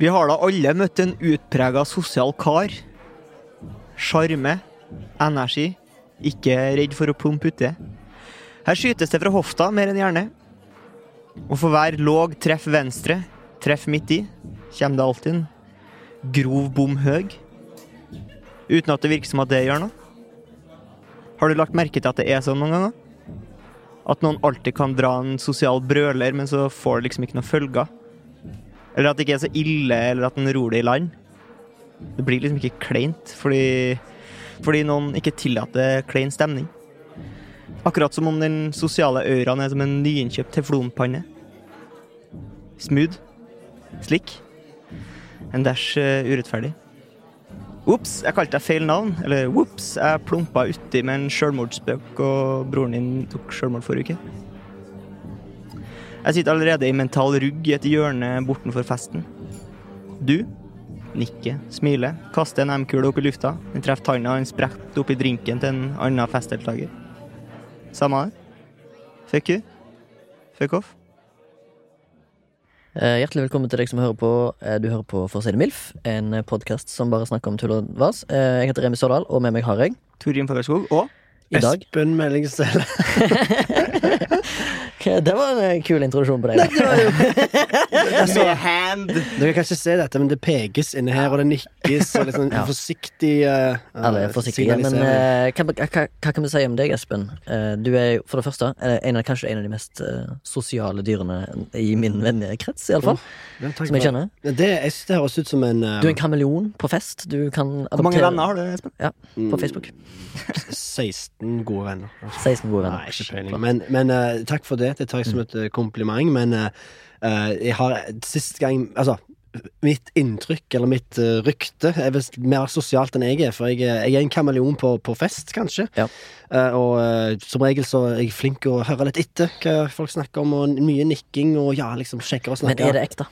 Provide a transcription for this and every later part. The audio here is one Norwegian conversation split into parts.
Vi har da alle møtt en utprega sosial kar. Sjarme, energi, ikke redd for å pumpe uti. Her skytes det fra hofta mer enn gjerne. Og for hver låg treff venstre, treff midt i, kommer det alltid en grov bom høg. Uten at det virker som at det gjør noe. Har du lagt merke til at det er sånn noen ganger? At noen alltid kan dra en sosial brøler, men så får det liksom ikke noen følger. Eller at det ikke er så ille, eller at den ror det i land. Det blir liksom ikke kleint, fordi, fordi noen ikke tillater klein stemning. Akkurat som om den sosiale auraen er som en nyinnkjøpt teflonpanne. Smooth. Slik. En dash eh, urettferdig. Ops, jeg kalte deg feil navn. Eller ops, jeg plumpa uti med en sjølmordsspøk, og broren din tok sjølmord forrige uke. Jeg sitter allerede i mental rugg i et hjørne bortenfor festen. Du nikker, smiler, kaster en M-kule opp i lufta. Den treffer tanna, og den spretter opp i drinken til en annen festdeltaker. Samme det. Fuck you. Fuck off. Eh, Hjertelig velkommen til deg som hører på. Eh, Du hører på For å si det MILF, en podkast som bare snakker om tull og vas. Eh, Jeg heter Remi Sordal, og med meg har jeg Torgrim Fagerskog og i dag Espen Mellingsdal. Det var en eh, kul introduksjon på deg. altså, Med hand! Dere kan ikke se dette, men det pekes inne her, og det nikkes. Og liksom Ja. forsiktig uh, Alle er forsiktige. Men uh, hva, hva, hva kan vi si om deg, Espen? Uh, du er for det første eh, en av, kanskje en av de mest eh, sosiale dyrene i min vennekrets, iallfall. Som jeg kjenner. Det, jeg synes det høres ut som en, uh, Du er en kameleon på fest. Du kan Hvor mange venner har du, Espen? Ja, på mm, Facebook. 16 gode venner. 16 gode venner. Nei, ikke peiling. Men, men uh, takk for det. Det tar jeg som et eh, kompliment. Men eh, jeg har sist gang Altså, mitt inntrykk, eller mitt uh, rykte, er vel mer sosialt enn jeg er. For jeg, jeg er en kameleon på, på fest, kanskje. Ja. Uh, og uh, som regel så er jeg flink å høre litt etter hva folk snakker om, og mye nikking og ja, liksom sjekker og Men er det ekte?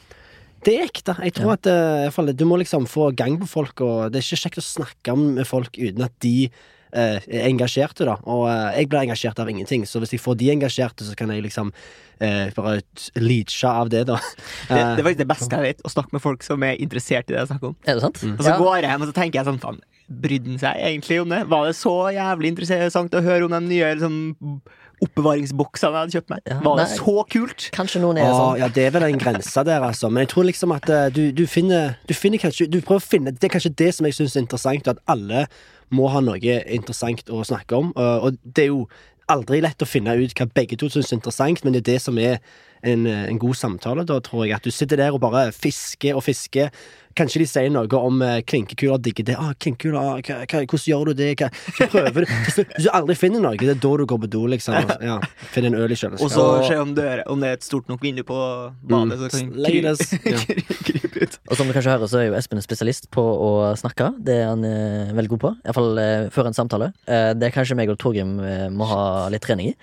Det er ekte. Jeg tror Ja. at du må liksom få gang på folk, og det er ikke kjekt å snakke med folk uten at de eh, er engasjerte, da. Og eh, jeg blir engasjert av ingenting, så hvis jeg får de engasjerte, så kan jeg liksom eh, bare leache av det, da. Det, det er faktisk det beste jeg vet, å snakke med folk som er interessert i det jeg snakker om. Er det sant? Og så Ja. går jeg hjem og så tenker jeg sånn, faen, brydde han seg egentlig om det? Var det så jævlig interessant å høre om de nye liksom, oppbevaringsboksene jeg hadde kjøpt meg? Ja, Var det nei. så kult? Kanskje noen er sånn. ja, det er vel en grense der, altså. Men jeg tror liksom at uh, du, du finner Du finner kanskje Du prøver å finne Det er kanskje det som jeg syns er interessant, at alle må ha noe interessant å snakke om. Og, og det er jo aldri lett å finne ut hva begge to syns er interessant, men det er det som er en, eh, en god samtale, da, tror jeg. At du sitter der og bare fisker og fisker. Kanskje de sier noe om uh, klinkekuler, digger det. Ah, klinkekuler, ah, hva, hva, hvordan gjør du det? Hva, så prøver du. Hvis du aldri finner noe, det er da du går på do, liksom. Ja, Finner en øl i Og så se om, døra- om det er et stort nok vindu på badet, så kan. Krype ut. Og som du kanskje hører, så er jo Espen en spesialist på å snakke. Det er han eh, veldig god på. Iallfall eh, før en samtale. Eh, det er kanskje meg og Torgrim eh, må ha litt trening i.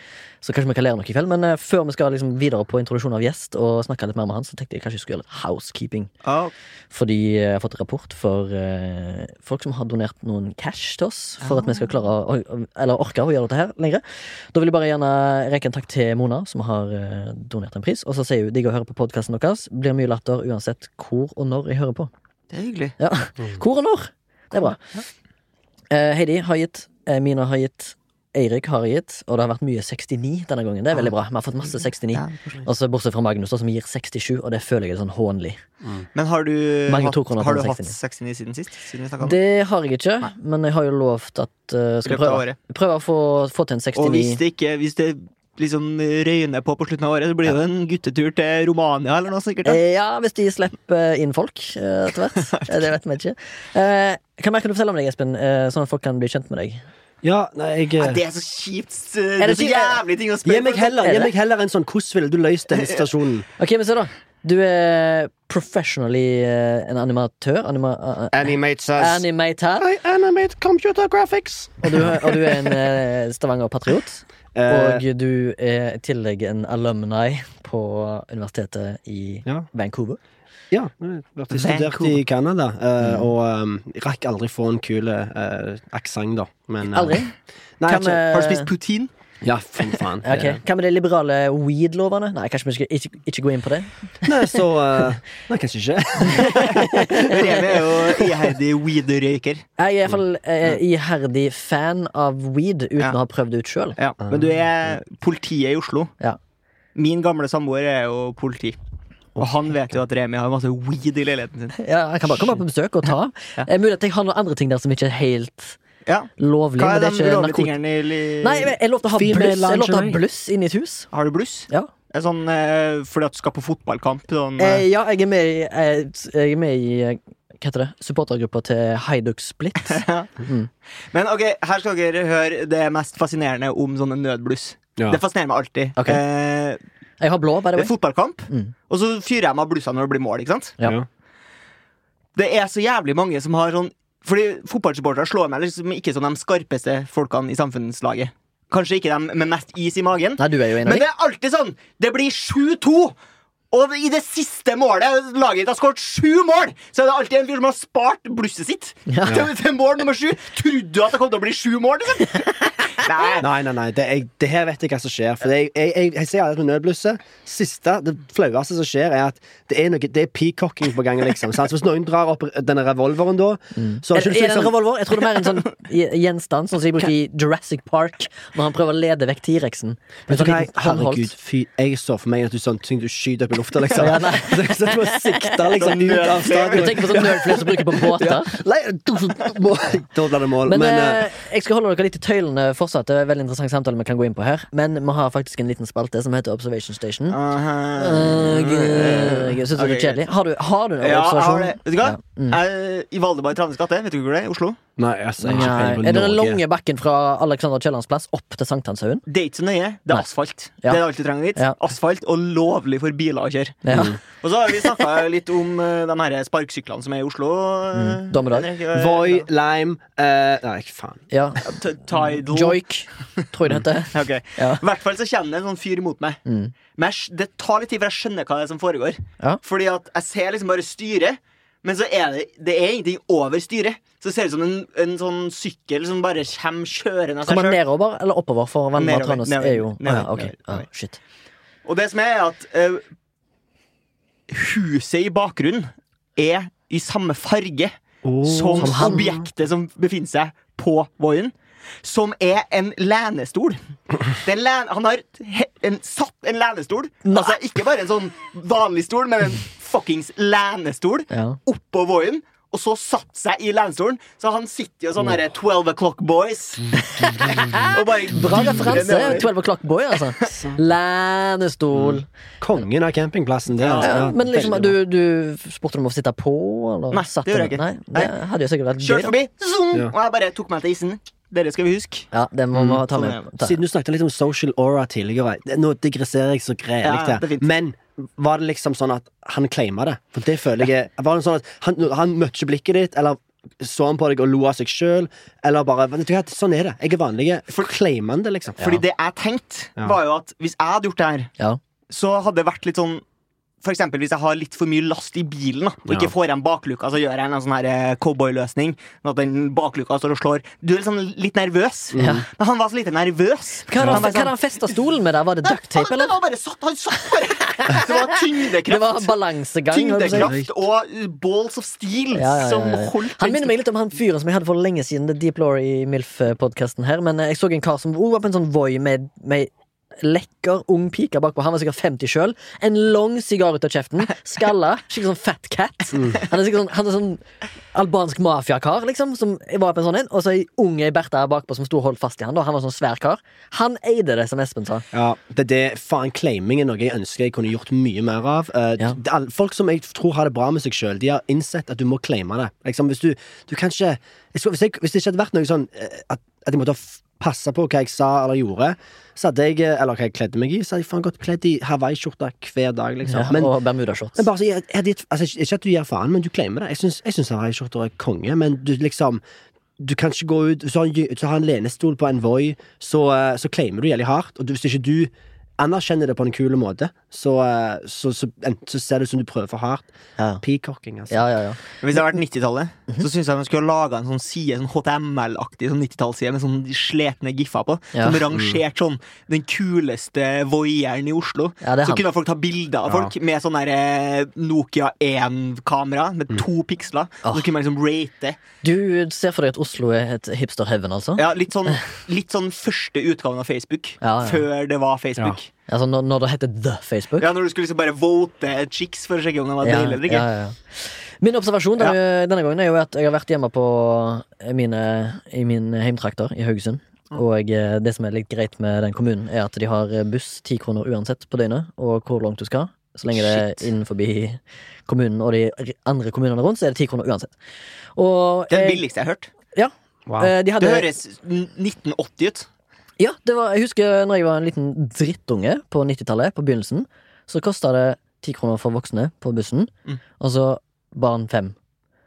Så kanskje vi kan lære noe i kveld. Men uh, før vi skal liksom videre på introduksjon av gjest og snakke litt mer med han, så tenkte jeg kanskje jeg skulle gjøre litt housekeeping. Oh. Fordi jeg har fått rapport for uh, folk som har donert noen cash til oss for at vi skal klare å, eller orke å gjøre dette her lenger. Da vil jeg bare gjerne rekke en takk til Mona, som har uh, donert en pris. Og så sier hun digg å høre på podkasten deres. Blir mye latter uansett hvor og når jeg hører på. det er hyggelig. Ja, Hvor og når? Det er bra. Eh, Heidi har gitt, eh, Mina har gitt, Eirik har gitt, og det har vært mye 69 denne gangen. Det er veldig bra. Vi har fått masse 69. Ja. Og så Bortsett fra Magnus, som gir 67, og det føler jeg er sånn hånlig. Men har du, hatt, har du hatt 69? 69 siden sist? Siden det? Har jeg ikke, Nei. men jeg har jo lovt at uh, skal prøve. Prøve å få, få til en 69. Og hvis det ikke Hvis det liksom røyner på på slutten av året, så blir det en guttetur til Romania eller noe sikkert. da. Eh, Ja, hvis de slipper inn folk eh, etter hvert. Det vet vi ikke. Hva mer kan du fortelle om deg, Espen, sånn at folk kan bli kjent med deg? Ja, nei, jeg Nei, eh, det er så kjipt. Det Er er det så jævlig ting å spørre Gi meg heller, Er gi meg heller en sånn 'hvordan ville du løst denne situasjonen'? Ok, men se da Du er professionally eh, en animatør. Anima, uh, Animate animator. I animate computer graphics. Og du, og du er en uh, Stavanger-patriot. Eh, Og du er i tillegg en alumni på universitetet i ja. Vancouver. Ja. Jeg har studert i Canada, eh, og um, rakk aldri få en kul uh, aksent, da. Men, uh, Aldri? Nei, kan, ikke, Har du spist poutine? ja, for faen. Ok, Hva med de liberale weed-lovene? Nei, kanskje vi skal ikke, ikke gå inn på det? Nei, så uh, Nei, kanskje ikke. Remi er jo iherdig weed-røyker. Jeg er iallfall uh, iherdig fan av weed uten Ja. å ha prøvd det ut sjøl. Ja. Men du er politiet i Oslo. Ja. Min gamle samboer er jo politi. Og han vet jo at Remi har masse weed i leiligheten sin. Ja, jeg kan bare komme på besøk og ta. Ja. Det er mulig at jeg har noen andre ting der som ikke er helt Ja. lovlig. Hva men er de ikke tingene i Nei, jeg lovte å ha bluss Jeg å ha bluss inni et hus. Har du bluss? Ja, Er sånn eh, fordi at du skal på fotballkamp? Sånn, eh, eh, ja jeg er med i, eh, jeg er med i eh, hva heter det? Supportergruppa til Haiduk Split. Mm. Men ok, her skal dere høre det mest fascinerende om sånne nødbluss. Ja. Det fascinerer meg alltid. Ok. Jeg har blå, bare det er fotballkamp, Mm. og så fyrer jeg meg av blussa når det blir mål. ikke sant? Ja. Det er så jævlig mange som har sånn Fordi fotballsupportere slår meg liksom ikke som de skarpeste folkene i samfunnslaget. Kanskje ikke de med mest is i magen. Nei, du er jo en av Men det er alltid sånn! Det blir 7-2! Og i det siste målet laget har skåret sju mål! Så er det alltid en fyr som har spart blusset sitt Ja. til, til mål nummer sju. Trodde du at det kom til å bli sju mål? Liksom? Nei. Nei, nei, nei. Det, jeg, det her vet jeg hva som skjer. For jeg, jeg, jeg, jeg ser aldri med nødblusset. Siste, Det flaueste som skjer, er at det er, noe, det er peacocking på gang. Liksom. Så hvis noen drar opp denne revolveren da, så Er, er du det en sånn, revolver? Jeg tror det er mer en sånn gjenstand, sånn som de bruker i Jurassic Park når han prøver å lede vekk T-rexen. Sånn jeg- Herregud, fy, jeg så for meg at du sånn ting du skyter opp i lufta, liksom. Ja, nei. Det sånn at du må sikte liksom, ut av Du tenker på sånn nerdflare som bruker på båter? Nei, mål. Da blir det mål. Men, Men, eh, jeg skal holde dere litt i tøylene fortsatt. Det er en veldig interessant samtale vi kan gå inn på her. Men vi har faktisk en liten spalte som heter Observation Station. Uh, jeg synes det er kjedelig. Har du, har du noe Ja, observasjon? har det. Vet du hva? Ja. Mm. I Valdemar Travnes gate, vet du hvor det er? Oslo? Nei, altså, jeg ser ikke Nei. peiling på Er det den lange bakken fra Alexander Kiellands plass opp til Sankthanshaugen? Det er ikke så nøye. Det Nei. er asfalt. Ja. Det er alt du trenger vite. Ja. Asfalt og lovlig for biler å kjøre. Ja. Og så har vi snakka litt om uh, de her sparkesyklene som er i Oslo. eh, Mm. Dommedag. Eh, Voi, Lime uh, Nei, faen. ja. Tidal. Joik, tror jeg det heter. okay. Ja. I hvert fall så kommer det en sånn fyr imot meg. Mm. Men jeg, det tar litt tid før jeg skjønner hva det er som foregår. Ja. Fordi at jeg ser liksom bare styret, men så er det, det er ingenting over styret. Så det ser ut som en, en sånn sykkel som bare kommer kjørende av seg sjøl. nedover eller oppover? For Nedover, Tranes nedover, er jo nedover, ja, ok. nedover, Ah, shit. Og det som er, er at uh, huset i bakgrunnen er i samme farge som, som objektet som befinner seg på Voien. Som er en lenestol. Det len han har he en, satt en lenestol. Altså Ikke bare en sånn vanlig stol, men en fuckings lenestol Ja. oppå Voien. Og så satt seg i lenestolen. Så han sitter jo sånn herre 12 o'clock boys. og bare Bra referanse. 12 o'clock boy, altså. Lænestol. Kongen av campingplassen. Det, altså. Ja, men liksom, du, du spurte om å sitte på? Eller? Nei, det gjorde jeg ikke. Nei, det hadde jo sikkert vært gøy. Kjørt Da. forbi, zoom, Ja. og jeg bare tok meg til isen. Dere skal vi huske. Ja, det må vi ta sånn med. Ta. Siden du snakket litt om social aura tidligere Nå digresserer jeg så grelig Ja. Men var det liksom sånn at han claima det? For det føler jeg Var det sånn at han, han møtte ikke blikket ditt, eller så han på deg og lo av seg sjøl, eller bare Sånn er det. Jeg er vanlig. Claimer han det, liksom? Fordi det jeg tenkte, var jo at hvis jeg hadde gjort det her, Ja. så hadde det vært litt sånn For eksempel hvis jeg har litt for mye last i bilen da, og Ja. ikke får igjen bakluka, så gjør jeg en sånn her eh, cowboyløsning. Sånn at den bakluka står og slår. Du er liksom litt nervøs. Ja. Men han var så lite nervøs. Hva hadde Han han, var sånn- festa stolen med der? Var det ducktape, eller? han bare satt, han satt bare Det var tyngdekraft. Det var balansegang. Tyngdekraft og balls of steel Ja, ja, ja, som holdt Han minner meg litt om han fyren som jeg hadde for lenge siden. Det Deep Law i MILF-podkasten her. Men eh, jeg så en kar som var på en sånn Voi med, med lekker ung pike bakpå. Han var sikkert 50 sjøl. En lang sigar ut av kjeften. Skalla. Skikkelig sånn fat cat. Han er sikkert sånn, han er sånn albansk mafiakar, liksom. Som var på en sånn en. Og så ei ung ei Bertha bakpå som sto og holdt fast i han. Da. Han var sånn svær kar. Han eide det, som Espen sa. Ja, det, det, faen, Claiming er noe jeg ønsker jeg kunne gjort mye mer av. Uh, Ja. er- folk som jeg tror har det bra med seg sjøl, de har innsett at du må claime det. Liksom, hvis du, du kan ikke hvis, jeg, hvis det ikke hadde vært noe sånn eh, at, at jeg måtte ha passa på hva jeg sa eller gjorde, så hadde jeg eh, Eller hva jeg kledde meg i, så hadde jeg faen godt kledd i hawaiiskjorte hver dag, liksom. Ja, men, og bermudashorts. men bare så, jeg, jeg, altså, ikke at du gir faen, men du claimer det. Jeg syns, jeg syns hawaiiskjorter er konge, men du liksom du kan ikke gå ut du har en, har en lenestol på en Voi, så, eh, så claimer du jævlig hardt. Og du, hvis ikke du anerkjenner det på en kul måte, så, eh, så, så, så ser det ut som du prøver for hardt. Ja. Peacocking, altså. Ja, ja, ja. Hvis det hadde vært 90-tallet, så syns jeg man skulle ha laga en sånn side, sånn HTML-aktig sånn 90-tallsside med sånn sletne giffer på. Ja. Som rangert sånn den kuleste voieren i Oslo. Ja, så han. kunne folk ta bilder av folk med sånn der eh, Nokia 1-kamera med to piksler. Oh. så kunne man liksom rate. Du ser for deg at Oslo er et hipster-heaven, altså? Ja, litt sånn, litt sånn første utgaven av Facebook. Ja, ja. Før det var Facebook. Altså når, når det heter The Facebook? Ja, Når du skulle liksom bare vote chicks for å sjekke om de var Ja, deilige eller ikke. ja, ja, ja. Min observasjon denne, denne gangen er jo at jeg har vært hjemme på mine, i min heimtrakter i Haugesund. Og eh, det som er litt greit med den kommunen, er at de har buss ti kroner uansett på døgnet, og hvor langt du skal. Så lenge det er innenfor kommunen og de andre kommunene rundt, så er det ti kroner uansett. Og Det er det billigste jeg har hørt. Ja. Wow. eh, De Det høres 1980 ut. Ja, det var, jeg husker når jeg var en liten drittunge på 90-tallet, på begynnelsen, så kosta det ti kroner for voksne på bussen, Mm. og så barn fem.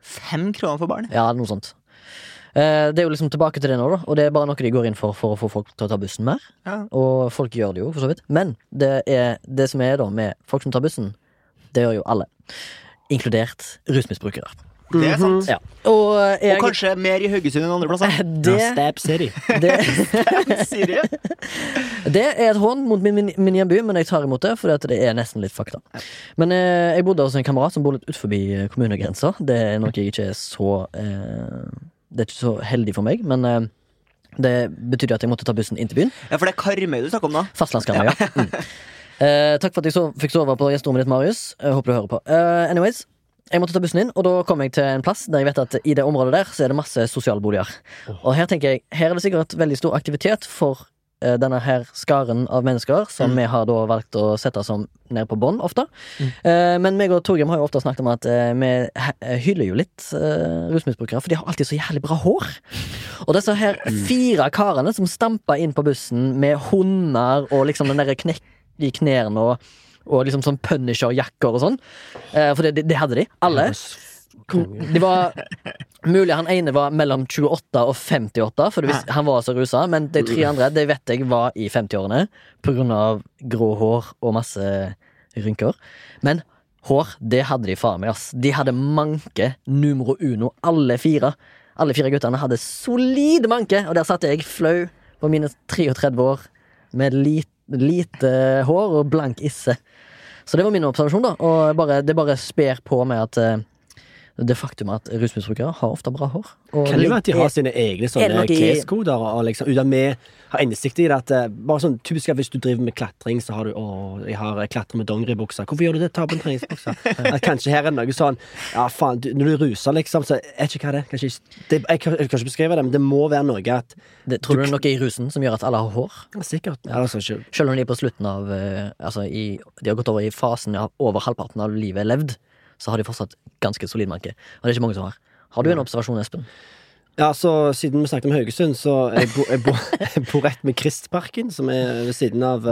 Fem kroner for barn. Ja, noe sånt. Eh, det er jo liksom tilbake til det nå, da, og det er bare noe de går inn for for å få folk til å ta bussen mer. Ja. Og folk gjør det jo, for så vidt. Men det, er, det som er da med folk som tar bussen, det gjør jo alle. Inkludert rusmisbrukere. Det er sant. Ja. Og jeg Og kanskje mer i Haugesund enn andre plasser. Ja, det, Stab City. det, det er et hån mot min, min, min hjemby, men jeg tar imot det, for det er nesten litt fakta. Men eh, jeg bodde hos en kamerat som bor litt utenfor kommunegrensa. Det er noe jeg ikke er så eh, Det er ikke så heldig for meg, men eh, det betydde at jeg måtte ta bussen inn til byen. Ja, for det er Karmøy du snakker om da? Fastlandskarmøy, ja. Mm. Eh, takk for at jeg så, fikk sove på gjesterommet ditt, Marius. Jeg håper du hører på. Eh, anyways, jeg måtte ta bussen inn, og da kom jeg til en plass der jeg vet at i det området der så er det masse sosialboliger. Og her tenker jeg, her er det sikkert veldig stor aktivitet for eh, denne her skaren av mennesker som vi har da valgt å sette som ned på bånn ofte. Eh, men meg og Torgrim har jo ofte snakket om at eh, vi he- hyller jo litt eh, rusmisbrukere, for de har alltid så jævlig bra hår. Og disse her fire karene som stampa inn på bussen med hunder og liksom den derre knekk i knærne og, og liksom sånn Punisher-jakker og sånn. Eh, for det, det, hadde de. Alle. Det var Mulig han ene var mellom 28 og 58, for hvis han var så rusa. Men de tre andre det vet jeg var i 50-årene på grunn av grå hår og masse rynker. Men hår, det hadde de faen meg, ass. De hadde manke numero uno, alle fire. Alle fire guttene hadde solid manke, og der satt jeg flau på mine 33 år med lite, lite hår og blank isse. Så det var min observasjon, da. Og bare, det bare sper på med at eh, det faktum at rusmisbrukere har ofte bra hår. Kan det være at de har sine egne sånne kleskoder, og liksom, uten vi har innsikt i det. At, eh, bare sånn typisk Hvis du driver med klatring, så har du 'Å, jeg har jeg klatrer med dongeribukse'. Hvorfor gjør du det? Ta på en treningsbukse. At kanskje her er noe sånn Ja, faen, du, når du ruser, liksom, så er ikke hva det er. Jeg, jeg kan ikke beskrive det, men det må være noe at det, Tror du det er noe i rusen som gjør at alle har hår? Ja, Sikkert. Altså, ikke, Selv om de er på slutten av eh, Altså, i, de har gått over i fasen av over halvparten av livet levd, så har de fortsatt ganske solid manke. Og det er ikke mange som har. Har du en observasjon, Espen? Ja, så Siden vi snakket om Haugesund, så jeg bor jeg, bor, jeg bor rett med Kristparken, som er ved siden av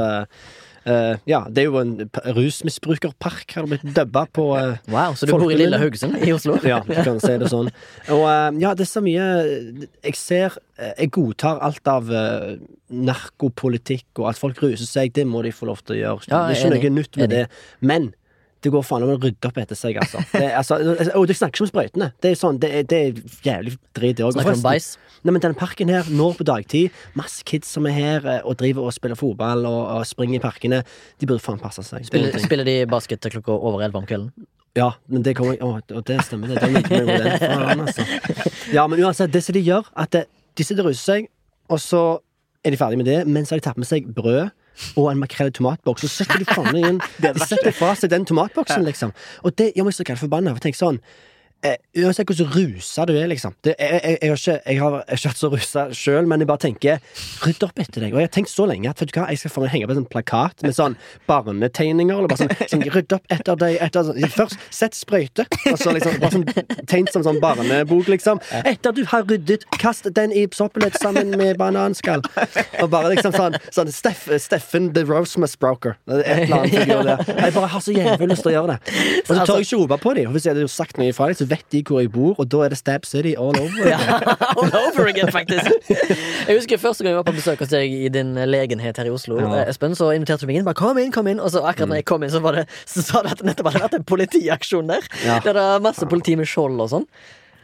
Uh, Ja, det er jo en rusmisbrukerpark, har det blitt dubba på Uh, Wow, Så du bor i lille Haugesund i Oslo? Ja, du kan si det sånn. Og uh, ja, det er så mye Jeg ser Jeg godtar alt av narkopolitikk og at folk ruser seg. Det må de få lov til å gjøre. Ja, det er ikke noe nytt med det. Men det går faen om å rydde opp etter seg, altså. Det, altså og du snakker ikke om sprøytene. Det er sånn, det er, det er jævlig drit, det òg. Snakker om bæsj? Nei, men denne parken her, når på dagtid, masse kids som er her eh, og driver og spiller fotball og, og springer i parkene. De burde faen passe seg. Spiller, spiller de basket til klokka over elleve om kvelden? Ja, men det kommer Å, og det stemmer, det. meg den. Faen, altså. Ja, men uansett, det som de gjør, at det, de sitter og ruser seg, og så er de ferdige med det, men så har de tatt med seg brød og en makrell i tomatboks, så setter de faen inn De setter fra seg den tomatboksen, liksom. Og det gjør meg så galt forbanna. For tenker sånn Uansett hvordan rusa du er, liksom. Det, jeg, jeg, jeg, har ikke, jeg har ikke vært så rusa sjøl, men jeg bare tenker rydd opp etter deg. Og jeg har tenkt så lenge at vet du hva, jeg skal få henge på en sånn plakat med sånn barnetegninger. Eller bare sånn, sånn Rydd opp etter deg etter. Først sett sprøyte, og så liksom bare sånn tegn som sånn barnebok, liksom. Etter du har ryddet, kast den i søppelet sammen med bananskall. Og bare liksom sånn, sånn Steff, Steffen the Rosemus Broker. Er Et eller annet figur der. Jeg bare har så jævlig lyst til å gjøre det. Og så tør jeg ikke rope på dem. Hvis jeg hadde sagt noe ifra dem, så vet de hvor jeg bor, og da er det Stab City all over. Ja, all over again, faktisk. Jeg husker første gang jeg var på besøk hos deg i din legenhet her i Oslo. Ja. Espen, så inviterte du meg inn. Bare, kom inn, kom inn Og så akkurat når jeg kom inn, så, var det, så sa du at det nettopp hadde vært en politiaksjon der. Ja. Der det var masse politi med skjold og sånn.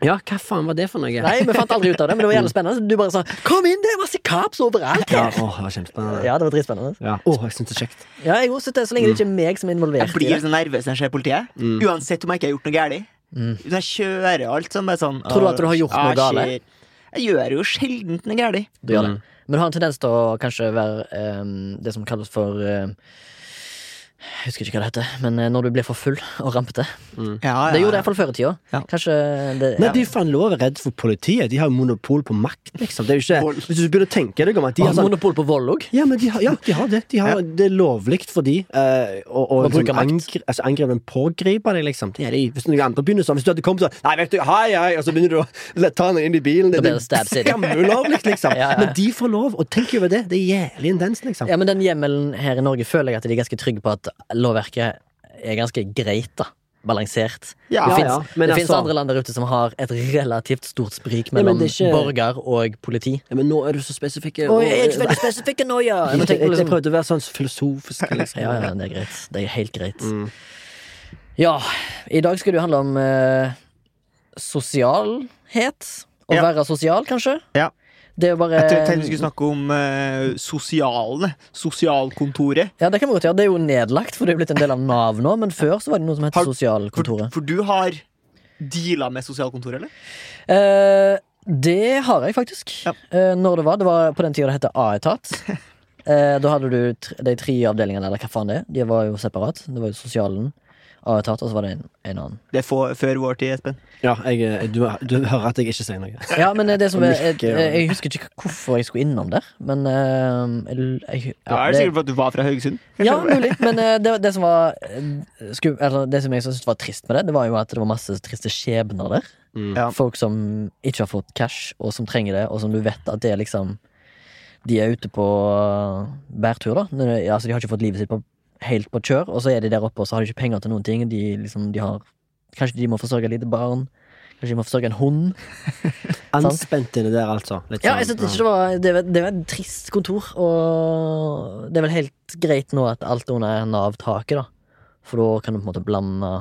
Ja, hva faen var det for noe? Nei, vi fant aldri ut av det, men det var jævlig spennende. Du bare sa 'kom inn, det er masse kaps overalt'. Ja, åh, det var kjempespennende. Ja, det var dritspennende. Ja. Åh, jeg synes det er kjekt. Ja, jeg også Så lenge det ikke er meg som er involvert Jeg blir så nervøs når jeg ser politiet. Uansett om jeg ikke har gjort noe galt. Når jeg kjører alt som er sånn Tror du at du har gjort noe ah, gale? Jeg gjør jo sjelden noe galt. Du gjør det. Men du har en tendens til å kanskje være um, det som kalles for ehm, Jeg husker ikke hva det heter, men eh, når du blir for full og rampete. Ja, Det gjorde det iallfall før i tida. Ja. Kanskje det Men ja. de er faen lov å være redd for politiet. De har jo monopol på makt, liksom. Det er jo ikke, Vold. hvis du begynner å tenke deg om at de har Har sånn monopol på vold òg. ja, men de har, ja, de har det. De har, Det er lovlig for de uh, å, å liksom, makt. angre, altså, angripe en pågripe deg, liksom. Det er de. Hvis noen andre begynner sånn Hvis du hadde kommet sånn Nei, vet du, hei, hei, og så begynner du å ta henne inn i bilen. Det, det er skamulovlig, liksom. Ja, ja. Men de får lov, og tenk over det. Det er jævlig intenst, liksom. Ja, men den hjemmelen her i Norge føler jeg at de er ganske trygge på at lovverket er ganske greit, da. Balansert. Ja, det fins ja. ja. altså- andre land der ute som har et relativt stort sprik mellom ikke- borger og politi. Ja, men nå er du så spesifikke. Oi, jeg er ikke veldig spesifikk nå, ja! Jeg Jeg, jeg, liksom prøvde å være sånn filosofisk, liksom. Ja, ja, det er greit. Det er helt greit. Mm. Ja, i dag skal det jo handle om eh, sosialhet. Å Ja. være sosial, kanskje. Ja. Det jo bare Jeg tenkte vi skulle snakke om uh, sosialene. Sosialkontoret. Ja, det kan vi godt gjøre. Det er jo nedlagt, for det er blitt en del av Nav nå. Men før så var det noe som het Har- Sosialkontoret. for du har deala med sosialkontoret, eller? Eh, det har jeg faktisk. Ja. Eh, når det var. Det var på den tida det het A-etat. Eh, da hadde du de tre avdelingene, eller hva faen det er. De var jo separat. Det var jo sosialen, A-etat, og så var det en, en annen. Det er få, før vår tid, Espen. Ja, jeg, eh, du, du hører at jeg ikke sier noe. Ja, men eh, det som er, jeg, jeg husker ikke hvorfor jeg skulle innom der, men eh, jeg, jeg, Da ja, er det sikkert for at du var fra Haugesund. ja, mulig. Men det, det som var sku, eller, Det som jeg syntes var trist med det, det var jo at det var masse triste skjebner der. Mm. Ja. Folk som ikke har fått cash, og som trenger det, og som du vet at det er liksom De er ute på bærtur, da. Altså, de har ikke fått livet sitt på, helt på kjør, og så er de der oppe, og så har de ikke penger til noen ting. De liksom, de har Kanskje de må forsørge et lite barn. Kanskje de må forsørge en hund. Anspent inni der, altså. Litt Ja, jeg sånn, synes ikke det var Det var, det var et trist kontor, og det er vel helt greit nå at alt er under Nav-taket, da. For da kan du på en måte blande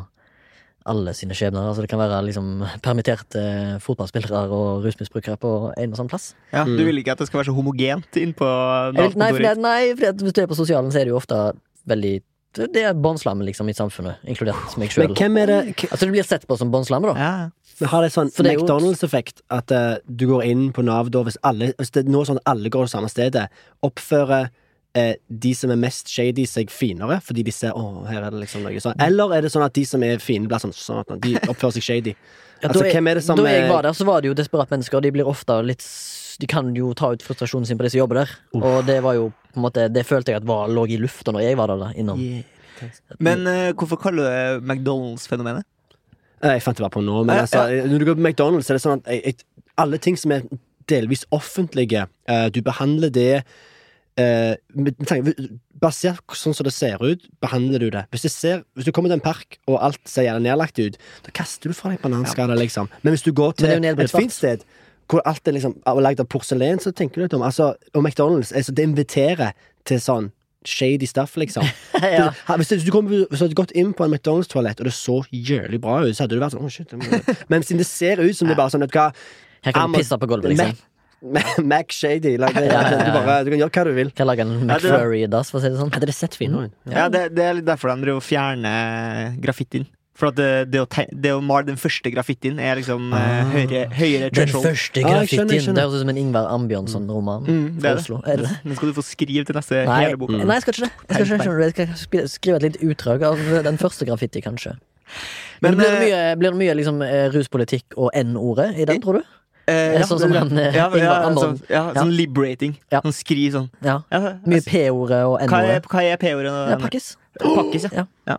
alle sine skjebner. Altså Det kan være liksom permitterte fotballspillere og rusmisbrukere på en og samme plass. Ja, Mm. Du vil ikke at det skal være så homogent inn på Jeg nei, Nav-kontoret? at- nei, fordi at hvis du er på sosialen, så er det jo ofte veldig Det er båndslammen liksom i samfunnet, inkludert meg Men sjøl. Altså du blir sett på som båndslamme, da. Ja. Men har det sånn McDonald's-effekt, at uh, du går inn på Nav da hvis, alle, hvis det nå sånn at alle går det samme stedet, oppfører uh, de som er mest shady, seg finere, fordi de ser 'Å, her er det liksom noe sånn'. Eller er det sånn at de som er fine, blir sånn, sånn at de oppfører seg shady? Ja, Altså, da, jeg, hvem er det som da jeg var der, så var det jo desperate mennesker. De blir ofte litt De kan jo ta ut frustrasjonen sin på de som jobber der. Og det var jo på en måte Det følte jeg at var, lå i lufta når jeg var der da, innom. Yeah. Men uh, hvorfor kaller du det McDonald's-fenomenet? Eh, Jeg fant det bare på nå, men Ja, altså, når du går på McDonald's, er det sånn at jeg, jeg, alle ting som er delvis offentlige, uh, du behandler det uh, med, Basert på sånn som det ser ut, behandler du det. Hvis, det ser, hvis du kommer til en park, og alt ser gjerne nedlagt ut, da kaster du fra deg bananskaller, liksom. Men hvis du går til et fint sted hvor alt er liksom av- lagd av porselen, så tenker du litt om altså, Og McDonald's altså, det inviterer til sånn shady stuff, liksom. ja. Du- Hvis, du kom, hvis du hadde gått inn på en McDonald's-toalett, og det så jævlig bra ut, så hadde du vært sånn oh, shit, Men siden det ser ut som det er bare sånn vet du hva, Her kan du pisse på gulvet, liksom. Mac, Mac Shady. Like, det, Ja, ja, ja. Du, bare, du kan gjøre hva du vil. Kan lage en McFlurry-dass, for å si det sånn. Hadde det sett finere ut? Ja, det, det er litt derfor de driver og fjerner graffitien. For at det, det, å, te det å male den første graffitien er liksom eh, Ah. høyere, høyere Den første Ja, jeg skjønner, jeg graffitien. skjønner. Det høres ut som en Ingvar Ambjørnson-roman Mm, det fra er det. Er det? Den skal du få skrive til neste Nei, hele boka. nei, jeg skal ikke det. Jeg skal, ikke, jeg skal skrive- skrive et lite utdrag av den første graffiti, kanskje. Men, Men, blir det eh, mye, blir det mye liksom, eh, ruspolitikk og N-ordet i den, tror du? Eh, Det er sånn som han, eh, ja, ja, sånn, ja, sånn liberating. Ja. Sånn skriv sånn. Ja. Ja, Mye P-ordet og er, N-ordet. hva er P-ordet? Ja, pakkis. Pakkis, ja. Ja. Ja.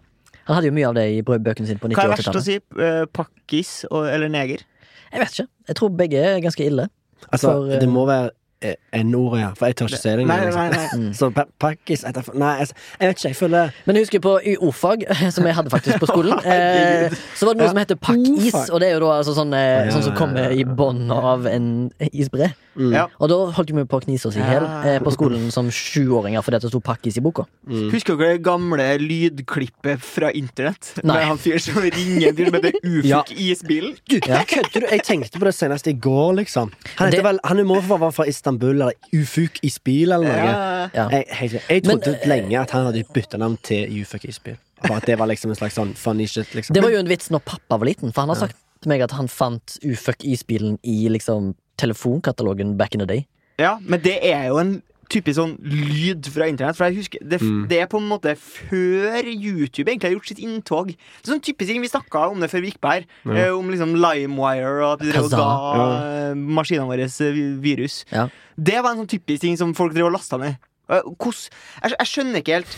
Han hadde jo mye av det i brødbøkene sine på Hva er verst å si? Eh, pakkis og, eller neger? Jeg vet ikke. Jeg tror begge er ganske ille. Altså, For, eh, det må være eh, N-ordet, ja. For jeg tør ikke se det Nei, engang. nei, Liksom. nei. Mm. Så pakkis Nei, altså, jeg vet ikke. Jeg føler Men jeg husker på YO-fag, som jeg hadde faktisk på skolen, eh, så var det noe som heter pakkis. Og det er jo da altså sånn, sånn som kommer i bånn av en isbre. Mm, Ja. Og da holdt vi på å knise oss i hjel Ja. eh, på skolen som sjuåringer fordi det sto pakkis i boka. mm. Husker dere det gamle lydklippet fra internett? Nei. Med han fyren som ringer en fyr som heter Ufuk Ja. Isbilen? Ja. kødder du? Jeg tenkte på det senest i går, liksom. Han, Det- vel, han må være fra Istanbul, eller Ufuk Isbil, eller noe. Ja. Ja. Jeg, helt, jeg trodde Men, lenge at han hadde bytta navn til Ufuk Isbil. Bare at det var liksom en slags sånn funny shit, liksom. Det var jo en vits når pappa var liten, for han har sagt til meg at han fant Ufuck isbilen i liksom telefonkatalogen back in the day. Ja, men det er jo en typisk sånn lyd fra internett. For jeg husker Det, Mm. det er på en måte før YouTube egentlig har gjort sitt inntog. Det er sånn typisk ting Vi snakka om det før vi gikk på her. Ja. eh, om liksom LimeWire og at vi drev og ga ja. maskinene våre eh, virus. Ja. Det var en sånn typisk ting som folk drev og lasta ned. Eh, Hvordan jeg, jeg skjønner ikke helt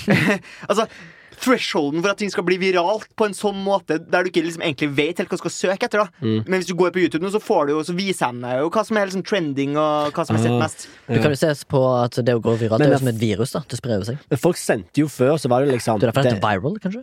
Altså Thresholden for at ting skal bli viralt på en sånn måte der du ikke liksom egentlig vet helt hva du skal søke etter. da Mm. Men hvis du går på YouTube nå, så, får du jo, så viser de deg jo hva som er liksom trending, og hva som er sett mest. mest. Du kan jo ses på at det å gå viralt Men det er jo som et virus. da Det sprer jo seg. Men folk sendte jo før, så var det liksom Du er derfor det det, viral, kanskje?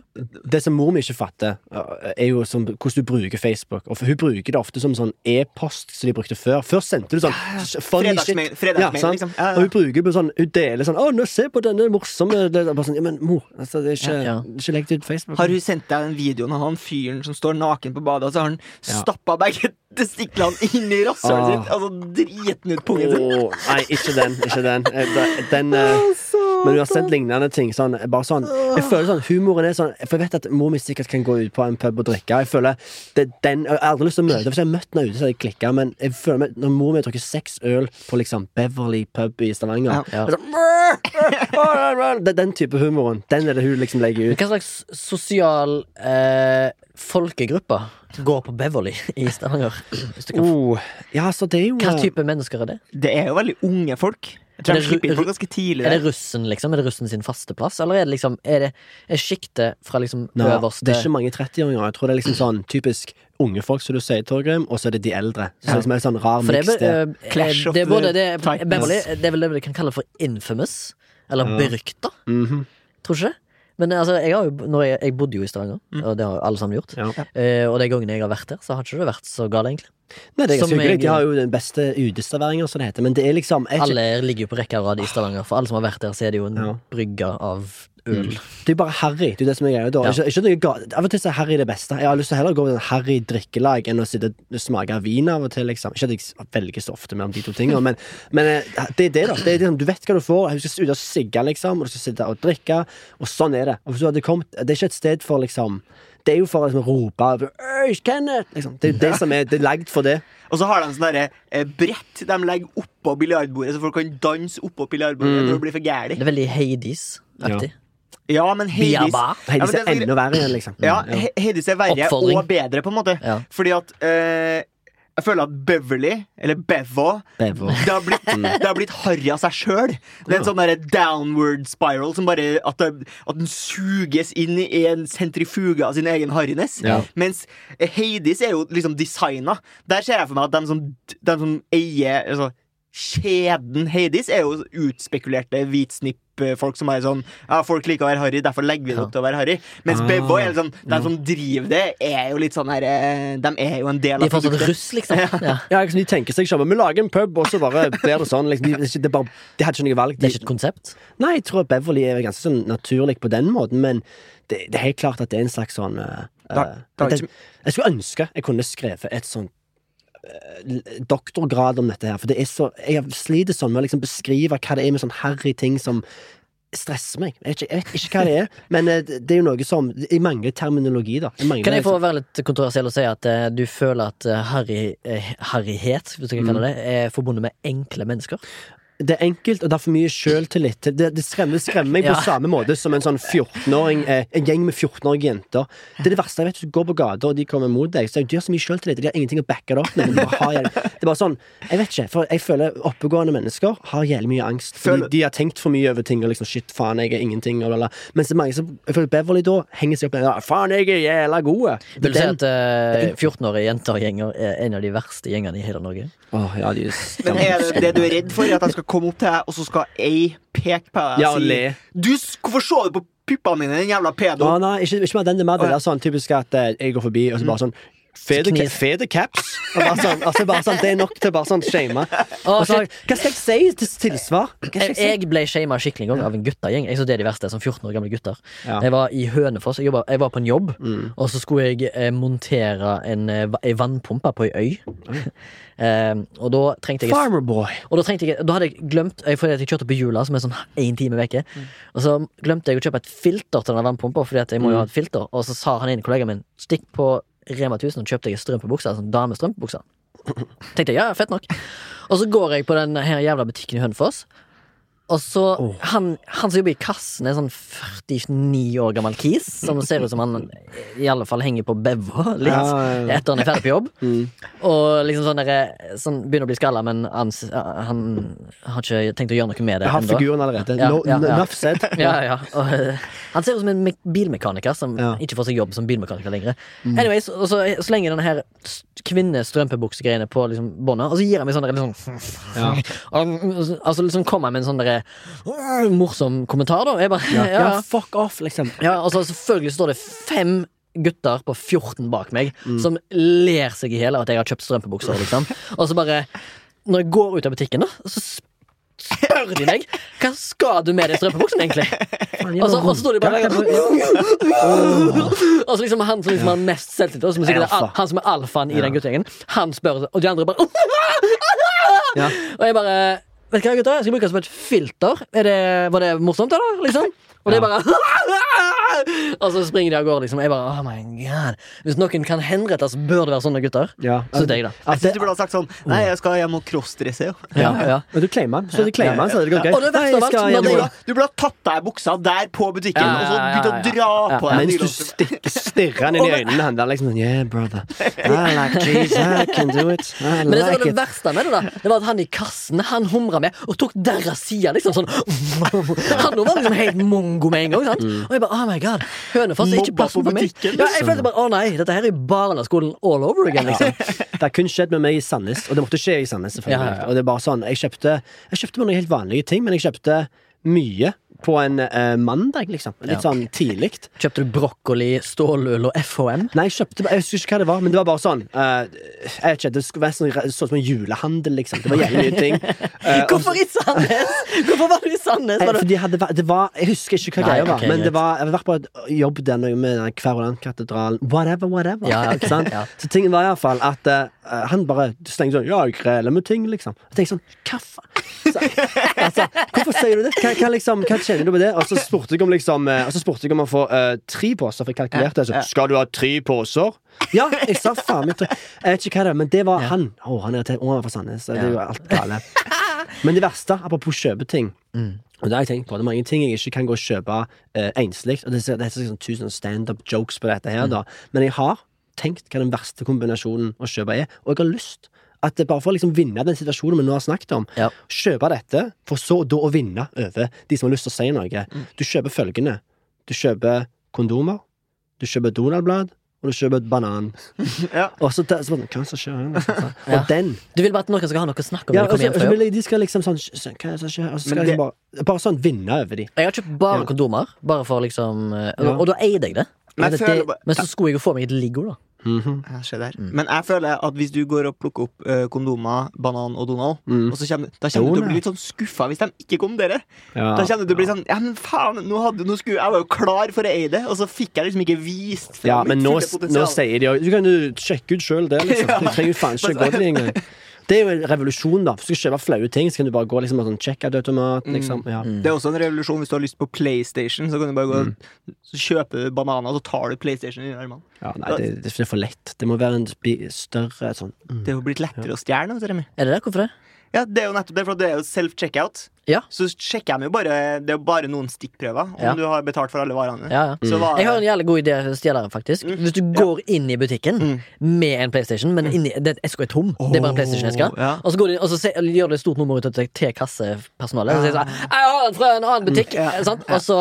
det som mor mi ikke fatter, uh, er jo som, hvordan du bruker Facebook. Og for Hun bruker det ofte som sånn e-post som de brukte før. Før sendte du sånn funny shit. Sant? liksom. Ja, Og hun bruker på sånn Hun deler sånn 'Å, nå se på denne morsomme det, bare sånn, ja, Men mor, altså, det er ikke, Ja, ikke ut Facebook. Har hun sendt deg den videoen av han fyren som står naken på badet, og så har han Ja. stappa begge testiklene inn i rasshølet Ah. sitt? Altså driten ut pungen sin. Oh, nei, ikke den. Ikke den. Eh, den eh, men du har sett lignende ting. Sånn, bare sånn Jeg føler sånn Humoren er sånn For jeg vet at mor mi sikkert kan gå ut på en pub og drikke. Jeg føler det, den, Jeg har aldri lyst til å møte Hvis jeg har møtt henne ute, så hadde jeg klikka. Men jeg føler meg, når mor mi har drukket seks øl på liksom Beverly pub i Stavanger Ja. det sånn, Det er den type humoren. Den er det hun liksom legger ut. Hva slags sosial eh, folkegruppe går på Beverly i Stavanger? Hvis du kan Oh, ja, så det er jo Hva type mennesker er det? Det er jo veldig unge folk. Jeg tror de det slipper inn ru- ganske tidlig. Er det russen, liksom? Er det russen sin faste plass? Eller er det liksom Er det sjiktet fra liksom Nå, øverste det er ikke mange 30-åringer. Jeg tror det er liksom sånn typisk unge folk, som du sier, Torgrim, og så er det de eldre. Så Ja. det er liksom en sånn rar For det miks der. be- eh, Clash of det er både det. Beverly, det er vel det vi kan kalle for infamous. Eller Ja. berykta. -hmm. Tror du ikke det? Men altså, jeg, har jo, jeg, jeg bodde jo i Stavanger, og det har jo alle sammen gjort. Ja. Eh, og de gangene jeg har vært der, så har ikke det vært så galt, egentlig. Nei, det er ganske hyggelig. De har jo den beste uteserveringa, som det heter. Men det er liksom ikke- Alle ligger jo på rekke og rad i Stavanger. For alle som har vært der, så er det jo en Ja. brygge av øl. Det er jo bare harry. Det er det som er greia. da. Ja. Ikke, ikke noe ga- Av og til så er harry det beste. Jeg har lyst til å heller gå med en harry drikkelag enn å sitte og smake vin av og til. liksom Ikke at jeg s- velger så ofte mellom de to tingene, men, men eh, det er det, da. Det er det, du vet hva du får. Du skal ut og sigge, liksom, og du skal sitte og drikke, og sånn er det. Og hvis du hadde kommet, Det er ikke et sted for liksom Det er jo for å liksom, rope Øy, Kenneth! Liksom. Det er jo det som er Det er lagd for det. Og så har de sånn derre eh, brett de legger oppå biljardbordet, så folk kan danse oppå biljardbordet Mm. når det blir for gæli. Det er veldig Hades-aktig. Ja, men Hades Ja, men er er enda verre igjen, liksom. Ja, Hades er verre og bedre, på en måte. Ja. Fordi at eh, Jeg føler at Beverly, eller Bevo Bevo. Det har blitt, det har blitt harry av seg sjøl. Det er en sånn downward spiral som bare At, det, at den suges inn i en sentrifuge av sin egen harryness. Ja. Mens Hades er jo liksom designa. Der ser jeg for meg at de som, de som eier altså, Kjeden Hades er jo utspekulerte hvitsnippfolk som er sånn Ja, folk liker å være harry, derfor legger vi det opp til å være harry. Mens Ah. Er liksom De som driver det, er jo litt sånn her eh, De er jo en del De er fortsatt produktet. russ, liksom. Ja. Ja, liksom, De tenker seg ikke. Vi lager en pub, og så bare blir det sånn. Liksom, de, det er bare, de hadde ikke noe valg. Det er ikke et konsept. nei, jeg tror Beverly er ganske sånn naturlig på den måten, men det, det er helt klart at det er en slags sånn uh, Da- eh, da er det, ikke- Jeg skulle ønske jeg kunne skrevet et sånt eh, doktorgrad om dette her, for det er så Jeg sliter sånn med å liksom beskrive hva det er med sånn harry ting som stresser meg. Jeg vet, ikke, jeg vet ikke hva det er, men eh, det er jo noe som Jeg mangler terminologi, da. Jeg mangler, Kan jeg få liksom- være litt kontroversiell og si at uh, du føler at uh, harry, uh, harryhet, hvis du kan kalle det, er forbundet med enkle mennesker? Det er enkelt, og det er for mye sjøltillit. Det, det, skremmer, skremmer meg på Ja. samme måte som en sånn 14-åring eh, En gjeng med 14-årige jenter. Det er det verste jeg vet. Du går på gata, og de kommer mot deg. Så De har så mye sjøltillit, de har ingenting å backe det opp med. De har, jævlig- det er bare sånn Jeg vet ikke, for jeg føler oppegående mennesker har jævlig mye angst. Fordi Føler- de har tenkt for mye over ting og liksom Shit, faen, jeg er ingenting, og. Mens det er mange som Jeg føler Beverly da henger seg opp med ja, Faen, jeg er jævla god. Vil du si at uh, 14-årige jenter-gjenger er en av de verste gjengene i hele Norge? Åh, ja, de er Men er det det du er redd for, er at jeg skal komme opp til deg, og så skal ei peke på deg og si. Du, Hvorfor så du på puppene mine, den jævla pedo? Ah, nei, ikke, ikke mer den. Det er mer det der sånn typisk at eh, jeg går forbi, og så bare sånn Fede, caps. Og bare sånn, altså bare sånn, det er nok til bare sånn shame. Og så, hva skal jeg si til tilsvar? Jeg, jeg ble shama skikkelig en gang av en guttegjeng. Jeg synes det er de verste, som 14 år gamle gutter. Ja. Jeg var i Hønefoss. Jeg, jobbet, jeg var på en jobb, Mm. og så skulle jeg eh, montere en, eh, ei vannpumpe på ei øy. eh, og da trengte jeg Farmer boy. Og da, trengte jeg, da hadde jeg glemt jeg, Fordi at jeg kjørte på jula, som er sånn én time vekke. Og så glemte jeg å kjøpe et filter til denne vannpumpa, Fordi at jeg må jo Mm. ha et filter. Og så sa han inn kollegaen min stikk på Rema 1000 og kjøpte jeg strømpebukser. Sånn damestrømpebukser. Tenkte jeg, ja, fett nok. Og så går jeg på den jævla butikken i Hønefoss. Og så oh. han, han som jobber i kassen, er sånn 49 år gammel kis, som ser ut som han i alle fall henger på beva litt Ja, ja, ja. etter han er ferdig på jobb. Mm. Og liksom sånn, der, sånn begynner å bli skalla, men han, han har ikke tenkt å gjøre noe med det Jeg har ennå. figuren allerede. No, ja, ja. Enough said. Og, eh, han ser ut som en bilmekaniker som ikke får seg jobb som bilmekaniker lenger. Anyways, og så, så lenge denne her kvinnestrømpebuksegreiene på liksom båndet, og så gir han meg sånn der liksom, og, og, og, så liksom kommer han med en sånn derre morsom kommentar, da. Jeg bare, ja, Ja, ja. fuck off, liksom. Ja, og så selvfølgelig står det fem gutter på 14 bak meg Mm. som ler seg i hjel av at jeg har kjøpt strømpebukser. Liksom. Og så bare Når jeg går ut av butikken, da, så spør de meg hva skal du med de strømpebuksene, egentlig. Og så, og så står de bare Og så liksom han som liksom har mest selvtillit, og som sikkert er han som er alfaen i den guttegjengen, han spør, og de andre bare Ja. Og jeg bare Vet du hva, gutter? Jeg skal bruke det som et filter. Er det, var det morsomt, eller? Liksom? Og det er bare Og så springer de av gårde, liksom. Jeg bare Oh my god. Hvis noen kan henrettes, bør det være sånne gutter. Ja. Så det er jeg, da. Jeg synes du burde ha sagt sånn Nei, jeg skal hjem og crossdresse. jo. Ja, ja. Men du claimer den. Så du claimer den, så det gått greit. Du burde- ha tatt deg buksa der på butikken, Ja, og så ja, ja, begynt å dra ja. på deg. Mens du stirrer han inn i øynene han der liksom sånn Yeah, brother. I like cheese. I can do it. I Men det, var like det verste med det, da Det var at han i kassen Han humra med og tok deres side. Liksom sånn Han var liksom helt mongo med en gang. Sant? Og jeg bare oh my god Hønefoss er ikke Mobba plassen for meg. Ja, jeg følte bare å nei, dette her er barneskolen all over again. Liksom. Det kun skjedd med meg i Sandnes, og det måtte skje i Sandnes. selvfølgelig ja, ja. Og det er bare sånn, Jeg kjøpte Jeg kjøpte meg noen helt vanlige ting, men jeg kjøpte mye på en eh, mandag, liksom. Litt Ja. sånn tidlig. Kjøpte du brokkoli, stålull og FHM? Nei, jeg kjøpte Jeg husker ikke hva det var, men det var bare sånn Uh, Jeg vet ikke, Det skulle være sånn, det så som en julehandel, liksom. Det var jævlig mye ting. Eh, og- Hvorfor i Sandnes? Hvorfor var du i Sandnes? Eh, Var du... fordi hadde, det var, jeg husker ikke hva greia var, ok, men det var, jeg har vært på jobb der med den Kverulantkatedralen Whatever, whatever. Ja, ja, ok, Ikke sant? ja. Så tingen var iallfall at uh, han bare stengte sånn Ja, jeg kreler med ting, liksom. Jeg tenkte sånn Hva faen? Så, altså, hvorfor sier du det? Hva, hva, liksom, hva kjenner du med det? Og så spurte jeg om liksom eh, Og så spurte jeg om å få uh, tre poser, for jeg kalkulerte. Så, Skal du ha tre poser? Ja, jeg sa faen meg tre. Jeg vet ikke hva det er, men det var han. Å, han er han for fra Sandnes. Det er jo alt gale. Men det verste, apropos kjøpeting Og det har jeg tenkt på Det er mange ting jeg ikke kan gå og kjøpe uh, enslig. Og det det er sånn tusen standup jokes på dette her, da. Men jeg har tenkt hva den verste kombinasjonen å kjøpe er, og jeg har lyst. At bare for å liksom vinne den situasjonen vi nå har snakket om. Ja. Kjøpe dette, for så da å vinne over de som har lyst til å si noe. Du kjøper følgende. Du kjøper kondomer, du kjøper Donald-blad, og du kjøper et banan. Ja. Og så, der- så bare, Hva er det som skjer? Liksom, sånn. Ja. Den Du vil bare at noen skal ha noe å snakke om ja, når de og så, kommer hjem og så fra jobb? vil de skal liksom sånn Hva er det som skjer? Og så skal det, liksom bare, bare sånn vinne over de. Jeg har kjøpt bare Ja. kondomer, bare for liksom eh, og, Ja. og da eide jeg det. Men det, det- Men så skulle jeg jo få meg et Ligo, da. Mhm. -hmm. der. Mm. Men jeg føler at hvis du går og plukker opp uh, kondomer, banan og Donald, Mm. og så kommer, da kommer du til å bli litt sånn skuffa hvis de ikke kom dere. Ja. Da kommer du til å bli sånn Ja, men faen, nå hadde, nå skulle, jeg var jo klar for å eie det, og så fikk jeg liksom ikke vist Ja, men nå sier de jo Du kan jo sjekke ut sjøl det, liksom. Du trenger jo faen ikke gå til det engang. Det er jo en revolusjon, da. Hvis du skal kjøpe flaue ting, så kan du bare gå liksom, med sånn checkout-automat. Liksom. Ja. Mm. Det er også en revolusjon hvis du har lyst på PlayStation. Så kan du bare gå Mm. Så kjøpe bananer, og så tar du PlayStation i armene. Ja, nei, det, det er for lett. Det må være en større sånn mm. Det er jo blitt lettere å stjele Remi. Er det det? Hvorfor det? Ja, det er jo nettopp det, for det er jo self-checkout. Ja. Så sjekker de jo bare Det er jo bare noen stikkprøver om Ja. du har betalt for alle varene. Ja, ja. Så hva, Jeg har en jævlig god idé å stjele, faktisk. Hvis du går inn i butikken Mm. med en PlayStation, men inni, den eska er tom. Det er bare en PlayStation-eske. Og så, går de, og så se, gjør du et stort nummer ut av det til kassepersonalet. Og så sier sånn 'Jeg har den fra en annen butikk!' Sant? Og, så,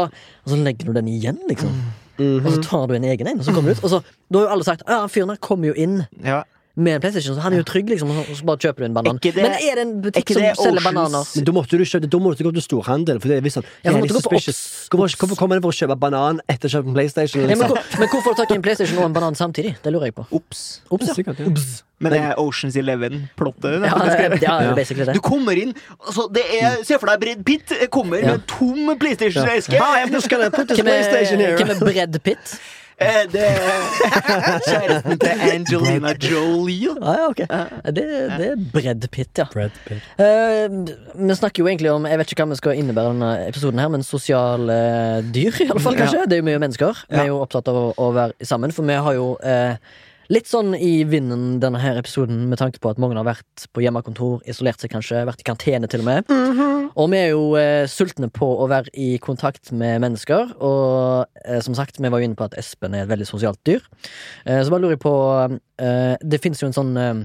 og så legger du den igjen, liksom. -hmm. Og så tar du en egen en, og så kommer du ut. Og så, da har jo alle sagt 'Ja, fyren der kommer jo inn ja. Med en PlayStation', så han er jo trygg, liksom. Og så bare kjøper du en banan. Det- men er det en butikk ikke som det selger bananer? Men da måtte du kjøpe, da måtte du gå til storhandel. For det er visst sånn Ja, på suspicious. Hvorfor, kommer den for å kjøpe banan etter å kjøpe en PlayStation? Ja, men, Liksom? hvor, men hvorfor tar du tak i en PlayStation og en banan samtidig? Det lurer jeg på. Ops. Ops, ja. Sikkert, ja. Men det er Oceans Eleven-plottet. Ja, ja, basically det. Du kommer inn altså det er, Se for deg Bredd Pitt kommer Ja. med en tom PlayStation-eske. Ja. Hvem er, PlayStation hvem er Bredd Pitt? Eh, Det er kjæresten til Angelina Jolie. Ah, ja, okay. Det, det er Brad Pitt, ja. Eh, vi snakker jo egentlig om Jeg vet ikke hva vi skal innebære denne episoden, her men sosiale dyr, i alle fall, kanskje. Det er jo mye mennesker. Vi er jo opptatt av å, å være sammen, for vi har jo eh, litt sånn i vinden denne her episoden med tanke på at mange har vært på hjemmekontor, isolert seg kanskje, vært i karantene til og med. Og vi er jo eh, sultne på å være i kontakt med mennesker, og eh, som sagt, vi var jo inne på at Espen er et veldig sosialt dyr. Eh, så bare lurer jeg på eh, Det fins jo en sånn eh,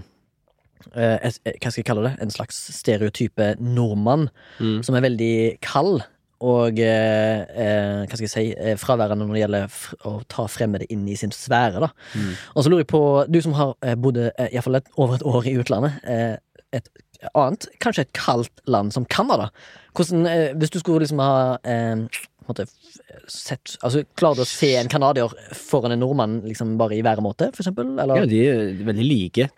eh, eh, Hva skal jeg kalle det? En slags stereotype nordmann Mm. som er veldig kald. Og eh, eh, hva skal jeg si eh, fraværende når det gjelder å ta fremmede inn i sin sfære. da Mm. Og så lurer jeg på, du som har eh, bodd eh, i hvert fall et, over et år i utlandet, eh, et annet, kanskje et kaldt land som Canada. Hvordan, eh, hvis du skulle liksom ha eh, måte, sett Altså, Klarer du å se en canadier foran en nordmann liksom bare i væremåte, for eksempel? Eller? Ja, de er veldig like.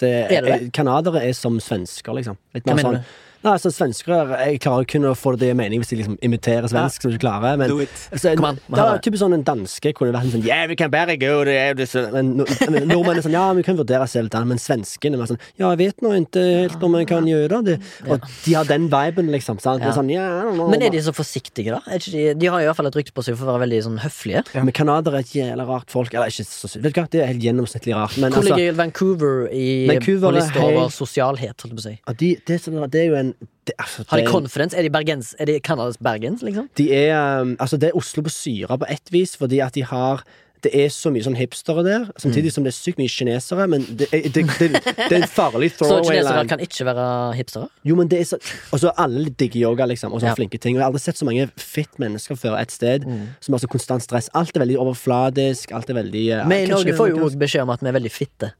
Canadiere Er er som svensker, liksom. Litt mer sånn Nei, altså Svensker Jeg klarer kun å få det i mening hvis jeg liksom imiterer svensk, som du ikke klarer. Men Do it. altså, Kom an, det ja, typisk sånn en danske kunne vært en sånn Yeah, we can bare go det det Men nord- men nordmenn er sånn Ja, vi kan vurdere selv men svenskene er sånn Ja, jeg vet nå ikke helt om jeg kan gjøre det. Og de har den viben, liksom. Sant? Ja. er sånn, yeah, no, no, know, Men er de så forsiktige, da? Er ikke de, de har i hvert fall et rykte på seg for å være veldig sånn høflige. Men canadere er et jævla rart folk. Eller ikke så Vet du hva, det er helt gjennomsnittlig rart. Men Hvor altså Vancouver i, Vancouver på er lista over sosialhet? Holdt jeg på å si. ja, de, det, sånn, det er jo en det, altså, Har de konferens? Er de Bergens? Er de Canadas Bergens, liksom? De er um, Altså, det er Oslo på syre på ett vis, fordi at de har det er så mye sånn hipstere der, samtidig som det er sykt mye kinesere. Men det er, det, det, det er en farlig Så kinesere line. kan ikke være hipstere? Jo, men det er så Og så alle digger yoga, liksom, og sånne Ja. flinke ting. Og jeg har aldri sett så mange fit mennesker før et sted Mm. som har så konstant stress. Alt er veldig overfladisk, alt er veldig Men Vi i Norge får jo også beskjed om at vi er veldig fitte.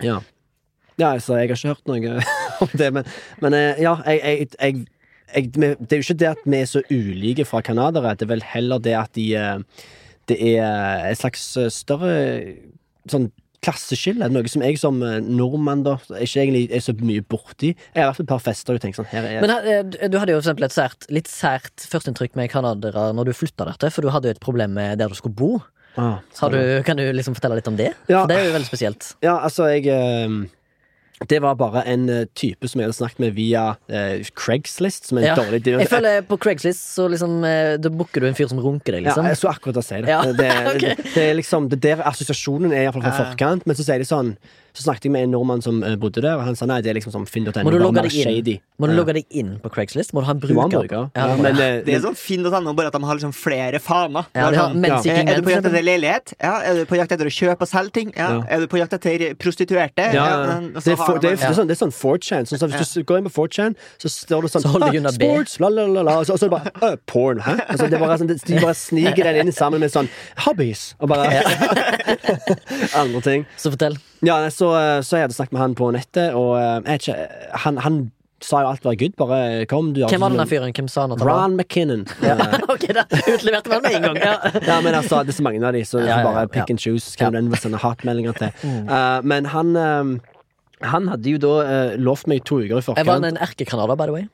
Ja. ja, altså, jeg har ikke hørt noe om det, men, men eh, ja, jeg, jeg, jeg, Det er jo ikke det at vi er så ulike fra canadere, det er vel heller det at de eh, Det er et slags eh, større sånn klasseskille. Noe som jeg som eh, nordmann da ikke egentlig er så mye borti. Jeg har vært på et par fester og tenkt sånn her er Men eh, du- hadde jo for eksempel et sært, litt sært førsteinntrykk med canadere når du flytta der for du hadde jo et problem med der du skulle bo. ah, Har du, kan du liksom fortelle litt om det? Ja. For det er jo veldig spesielt. Ja, altså, jeg eh, Det var bare en eh, type som jeg hadde snakket med via eh, Craigslist, som er en Ja. dårlig Jeg føler på Craigslist så liksom eh, Da booker du en fyr som runker deg, liksom. Ja, jeg skulle akkurat si det. Ja, det, okay. det, det er liksom Det der assosiasjonen er iallfall fra forkant, men så sier de sånn Så snakket jeg med en nordmann som eh, bodde der, og han sa nei, det er liksom sånn finn.no. Må du logge deg inn? Må du Ja. logge deg inn på Craigslist? Må du ha en bruker? bruker. Ja, men, det. eh, Det er sånn finn.no, bare at de har liksom flere faner. Ja, har sånn, ja. er du på jakt etter leilighet? Ja. Er du på jakt etter å kjøpe og selge ting? Ja. Ja. Er du på jakt etter prostituerte? ja, men- det, er for, det, er, det, er sånn, det er sånn 4chan. Sånn, så hvis du går inn på 4chan, så står det sånn Så ah. Sports, la, la, la, la. Og så, og så er det bare øh, porn. Hæ? Altså, det bare, sånn, de bare sniker den inn sammen med sånn hobbies. Og bare andre ting. Så fortell. Ja, så, så jeg hadde snakket med han på nettet, og eh, ikke, han, han sa jo alt var good. Bare kom, du. Hvem var denne fyren? Hvem sa han at han? Ron McKinnon. Ja. Eh, ok, da utleverte man med en gang. Ja. ja, men altså, det er så mange av de, så du får bare pick and choose. hvem Ja. den sende hatmeldinger til. Eh, men han um, han hadde jo da uh, lovt meg to uker i forkant. Jeg var en erkecanadier, by the way.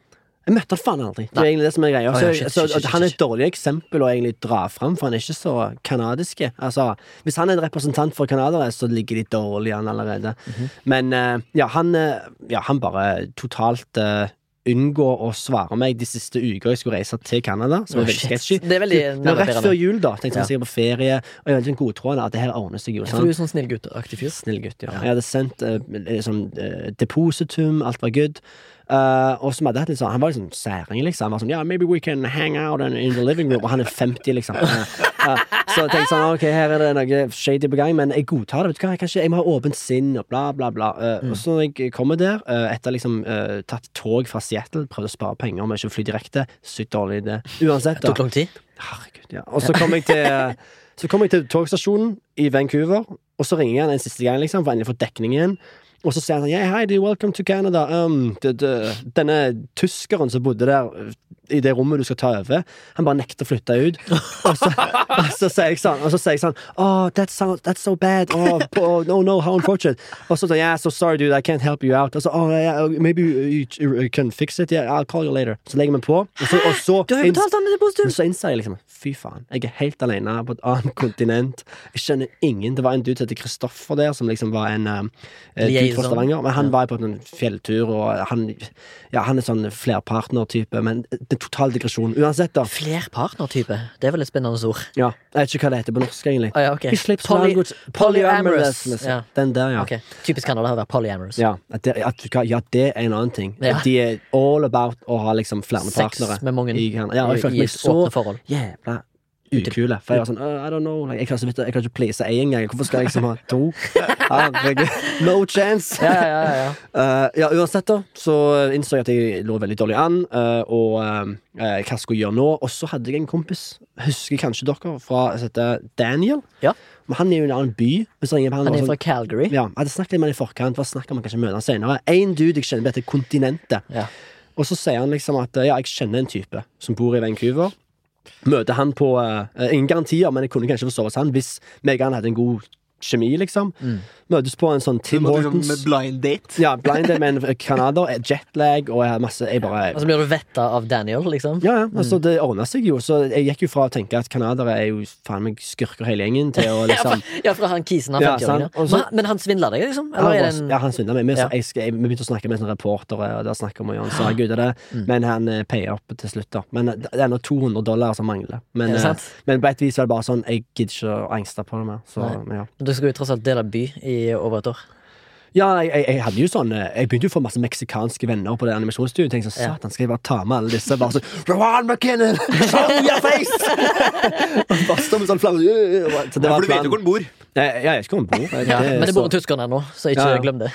Jeg møtte han faen aldri. Det er egentlig det som er greia. Så, Så, ja, så, han er et dårlig eksempel å egentlig dra fram, for han er ikke så kanadiske. Altså, hvis han er en representant for canadere, så ligger de dårlig an allerede. Mhm. Men eh, ja, han, eh, ja, han bare totalt uh, unngå å svare meg de siste uker jeg skulle reise til Canada, som er veldig sketchy. Det er veldig Det var rett før jul, da. Tenkte Ja. jeg sikkert på ferie, og jeg er veldig godtroende at det her ordner seg jo. Sånn. Du er sånn snill gutt-aktig fyr. Snill gutt, ja. Ja. Jeg hadde sendt uh, liksom, uh, depositum, alt var good. Eh, og som hadde hatt litt sånn Han var sånn særing, liksom. Han var sånn Ja, maybe we can hang out in, in the living room. Og han er 50, liksom. Eh, så jeg tenkte sånn Ok, her er det noe shady på gang, men jeg godtar det. Vet du hva, jeg, jeg må ha åpent sinn, og bla, bla, bla. Uh, Mm. Og så når jeg kommer der, uh, etter liksom uh, tatt tog fra Seattle, prøvde å spare penger med ikke å fly direkte, sykt dårlig idé. Uansett, Det da. tok lang tid. Herregud, ja. Og så kom jeg til Så kom jeg til togstasjonen i Vancouver, og så ringer jeg en siste gang, liksom, for endelig å få dekning igjen. Og så sier han sånn Yeah, dear, welcome to Canada. Um, denne tyskeren som bodde der i det rommet du skal ta over, han bare nekter å flytte ut. Og så, og så sier jeg sånn, og så sier jeg sånn Oh, that's so, that's so bad. Oh, no, no, how unfortunate. Og så sånn Yeah, so sorry, dude, I can't help you out. Og så, oh, yeah, maybe you, you can fix it. Yeah, I'll call you later. Så legger vi på, og så, og så Du har jo betalt han depositum! så innser jeg liksom Fy faen, jeg er helt alene på et annet kontinent. Jeg skjønner ingen. Det var en dude som heter Kristoffer der, som liksom var en um, dude fra Stavanger. Men han var på en fjelltur, og han Ja, han er sånn flerpartner-type, men det er total digresjon. Uansett, da. Flerpartner-type. Det er vel et spennende ord. Ja, jeg vet ikke hva det heter på norsk, egentlig. Ah, ja, ok. Poly- polyamorous. polyamorous. Ja. Den der, ja. Ok, Typisk Canada å være polyamorous. Ja, at det, at, ja, det er en annen ting. Ja. De er all about å ha liksom flere Sex partnere. med mange i, ja, jeg i, følte meg så jævla ukule. For jeg var sånn I don't know. Like, jeg klarer så Jeg klarer ikke please ei engang. Hvorfor skal jeg liksom ha to? Herregud. No chance. Ja, ja, ja, ja. Uh, ja, uansett, da, så innså jeg at jeg lå veldig dårlig an, uh, og uh, hva jeg gjøre nå. Og så hadde jeg en kompis, husker kanskje dere, fra heter Daniel. Ja. Men han er jo i en annen by. Han, Han er sånn- fra Calgary. ja, jeg hadde snakket litt med han i forkant. For snakker om han kanskje møte han senere. En dude jeg kjenner heter kontinentet. Ja. Og så sier han liksom at ja, jeg kjenner en type som bor i Vancouver. Møter han på uh, Ingen garantier, men jeg kunne kanskje forstå hos han hvis Megan hadde en god kjemi, liksom. Mm. Møtes på en sånn Tim liksom Hortons. med blind date. Ja, blind date med en canadier, jetlag og masse Jeg bare Og så blir du vetta av Daniel, liksom. ja, ja, altså Det ordna seg jo. Så jeg gikk jo fra å tenke at canadiere er jo faen meg skurker hele gjengen, til å liksom ja, fra han kisen av 50-åringen. Ja, men, men han svindla deg, liksom? Han, Eller er det en ja, han svindla meg. Vi, Ja. så jeg, jeg, vi begynte å snakke med en reporter, og da snakker vi om Jan sa gud er det Mm. Men han eh, payer opp til slutt, da. Men det er ennå 200 dollar som mangler. Men, Er eh, men på et vis var det bare sånn Jeg gidder ikke å angste på det mer. Så, Nei. ja. Du skal jo tross alt dele by i over et år. Ja, jeg, jeg, jeg hadde jo sånn eh, Jeg begynte jo å få masse meksikanske venner på det animasjonsstudioet. Tenkte sånn, satan, skal jeg bare ta med alle disse? Bare sånn Rowan McKinnon! Show your face! Bare stå med sånn flamme Så det Ja, for du vet jo hvor den bor. Jeg, jeg vet ikke hvor han bor. Jeg- Ja, men det bor en tysker der nå, så ikke Ja, ja. glem det.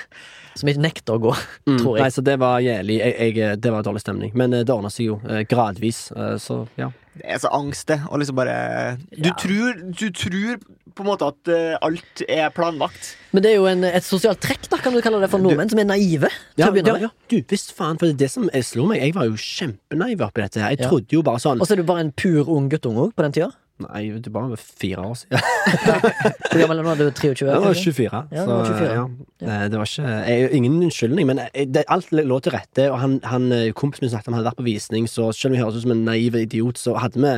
Som ikke nekter å gå, Mm, tror Nei, så det var jævlig jeg, jeg, Det var dårlig stemning. Men eh, det ordna seg jo eh, gradvis. eh, Så ja. Det er så angst, det. Og liksom bare Du, Ja. tror, du tror på en måte at uh, alt er planlagt. Men det er jo en, et sosialt trekk, da, kan du kalle det, for nordmenn som er naive. Ja, ja, ja. Du, visst faen, for det er det som slår meg. Jeg var jo kjempenaiv oppi dette her. Jeg trodde jo bare sånn Og så er du bare en pur ung guttunge òg, på den tida. Nei, det var bare fire år siden. Hvor gammel er du nå? Du er 23? Jeg var 24. Ja, så, du var 24. ja. Eh, Det var ikke jeg, Ingen unnskyldning, men det, alt lå til rette. Og han, han eh, kompisen min snakket om han hadde vært på visning, så selv om vi høres ut som en naiv idiot, så hadde vi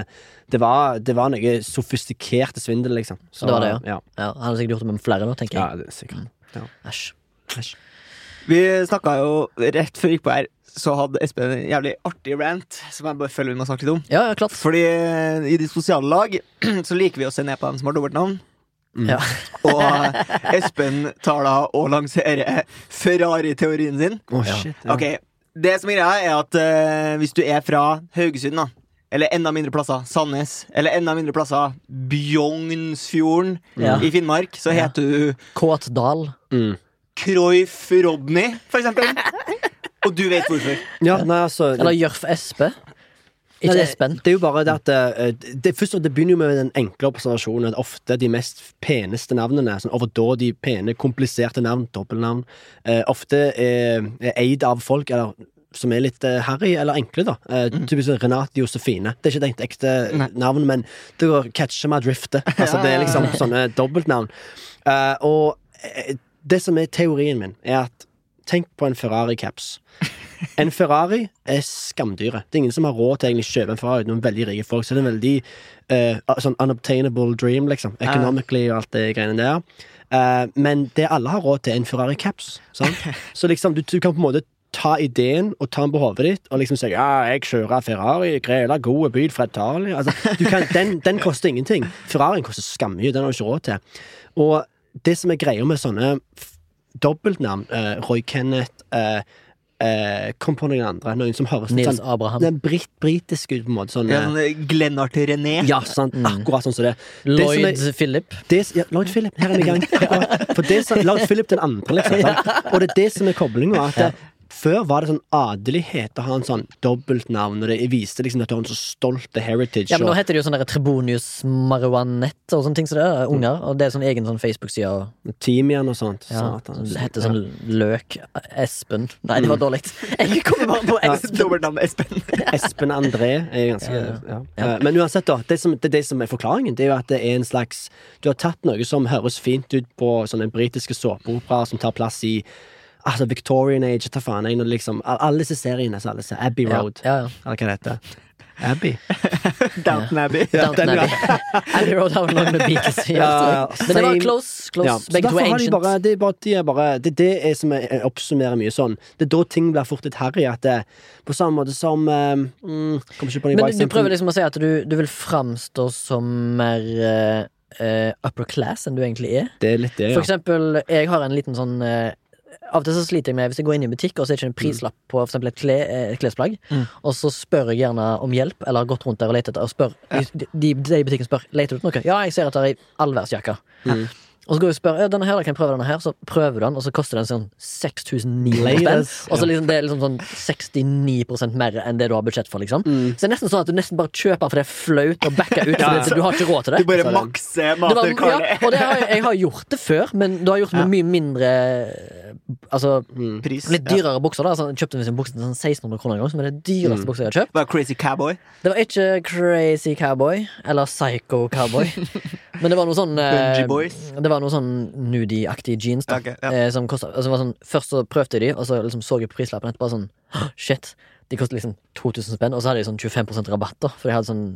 Det var, det var noe sofistikerte svindel, liksom. Så, Det var det, ja. Ja, Han har sikkert gjort det med flere nå, tenker Ja, jeg. det er sikkert. Ja. Æsj. Æsj. Vi snakka jo rett før vi gikk på her, så hadde Espen en jævlig artig rant som jeg bare føler vi må snakke litt om. Ja, ja, klart. Fordi eh, i de sosiale lag så liker vi å se ned på dem som har dobbeltnavn. Mm. Ja. Og eh, Espen tar da og lanserer Ferrari-teorien sin. Oh, shit. Ja. Ok, Det som er greia, er at uh, hvis du er fra Haugesund, da eller enda mindre plasser Sandnes, eller enda mindre plasser Bjognsfjorden Ja. i Finnmark, så Ja. heter du Kåtdal. Mm. Cruyff Rodney, for eksempel. Og du vet hvorfor. Ja, nei, altså Eller Jørf Espe. Ikke Espen. det, Espen. Det er jo bare det at eh, det, først, det begynner jo med den enkle observasjonen at ofte de mest peneste navnene, sånn overdådig pene, kompliserte navn, dobbeltnavn, eh, ofte er, er eid av folk eller, som er litt uh, harry eller enkle, da. Eh, Typisk sånn Renate Josefine. Det er ikke et ekte Nei. navn, men det går catcher meg drifte Altså, det er liksom sånne dobbeltnavn. Eh, og eh, det som er teorien min, er at Tenk på en Ferrari-caps. En Ferrari er skamdyre. Det er ingen som har råd til å kjøpe en Ferrari. Noen veldig rike folk. Så det er en veldig uh, sånn unobtainable dream, liksom. Economically og alt det greiene der. Uh, men det alle har råd til, er en Ferrari caps. Sant? Så liksom, du, du kan på en måte ta ideen og ta den på hodet ditt og liksom si ja, jeg kjører Ferrari, grela gode bil fra Italia. Altså, du kan, den, den koster ingenting. Ferrarien koster skammye, den har du ikke råd til. Og det som er greia med sånne dobbeltnavn, eh, Roy Kenneth eh, eh, Kom på noen andre, noen som høres Nils sånn Abraham. den brit, britiske ut, på en måte. Sånn, Ja, eh, sånn, eh, Glennart René. ja, sant, akkurat sånn som det. det som Lloyd er- Philip. det, ja, Lloyd Philip, her er vi i gang. Akkurat. For det som, Lloyd Philip den andre, liksom. Sant? Og det er det som er koblingen. At det, før var det sånn adelighet å ha en sånn dobbeltnavn, og det viste liksom at du har en så stolt heritage. Ja, men nå heter det jo sånn Trebonius Marihuanett og sånne ting som det er. Unger. Og det er sånn egen sånn Facebook-side. Timian og sånt. Ja, Satan. det heter sånn Løk. Espen. Nei, det var dårlig. Jeg kommer bare på Espen. Dobbeltnavn Espen. Espen André er ganske Ja, ja, ja. Eh, Men uansett, da. Det, som, det, det som er forklaringen, det er jo at det er en slags Du har tatt noe som høres fint ut på sånne britiske såpeoperaer som tar plass i Altså Victorian Age, ta faen jeg, når liksom Alle disse seriene, så alle disse Abbey Road. ja, ja. Eller hva det heter. Abbey. Downton Abbey. Downton. Abbey. Abbey Road har vel noe med Beatles å. Ja, ja. Men det var close. close. Ja, Begge to er de ancient. bare, det, er bare, de er bare, det, det er som jeg oppsummerer mye sånn. Det er da ting blir fort litt harry. At det, på samme måte som eh, mm, Men du, du prøver liksom å si at du, du vil framstå som mer eh, upper class enn du egentlig er. Det er litt det, For eksempel, jeg har en liten sånn eh, Av og til så sliter jeg med hvis jeg går inn i en butikk og så er det ikke en prislapp på for eksempel et, kle, et klesplagg, Mm. og så spør jeg gjerne om hjelp, eller har gått rundt der og lett etter og spør De, de, de i butikken spør Leter du etter noe. Ja, jeg ser etter ei allværsjakke. Mm. Og så går vi og spør ja, denne her, kan jeg prøve denne her, så prøver du den, og så koster den sånn 6900 spenn. Og så liksom, det er liksom sånn 69% mer enn det du har budsjett for, liksom. Mm. Så det er nesten sånn at du nesten bare kjøper for det er flaut og backer ut, ja, det- du har ikke råd til det. Du bare Så det- makser Det var, ja, og det har, jeg- har gjort det før, men du har gjort det med mye mindre Altså Mm. Pris. litt dyrere bukser. da altså, Jeg kjøpte en bukse til sånn 1600 kroner en gang, som er det dyreste Mm. buksa jeg har kjøpt. Var Crazy Cowboy. Det var ikke Crazy Cowboy eller Psycho Cowboy, men det var noe sånn eh, Boys. Det var noe sånn nudie-aktige jeans. da okay, ja. eh, Som kostet, altså, var sånn, Først så prøvde jeg de, og så liksom så jeg på prislappen etterpå sånn Shit, de kostet liksom 2000 spenn, og så hadde de sånn 25% rabatt, da for de hadde sånn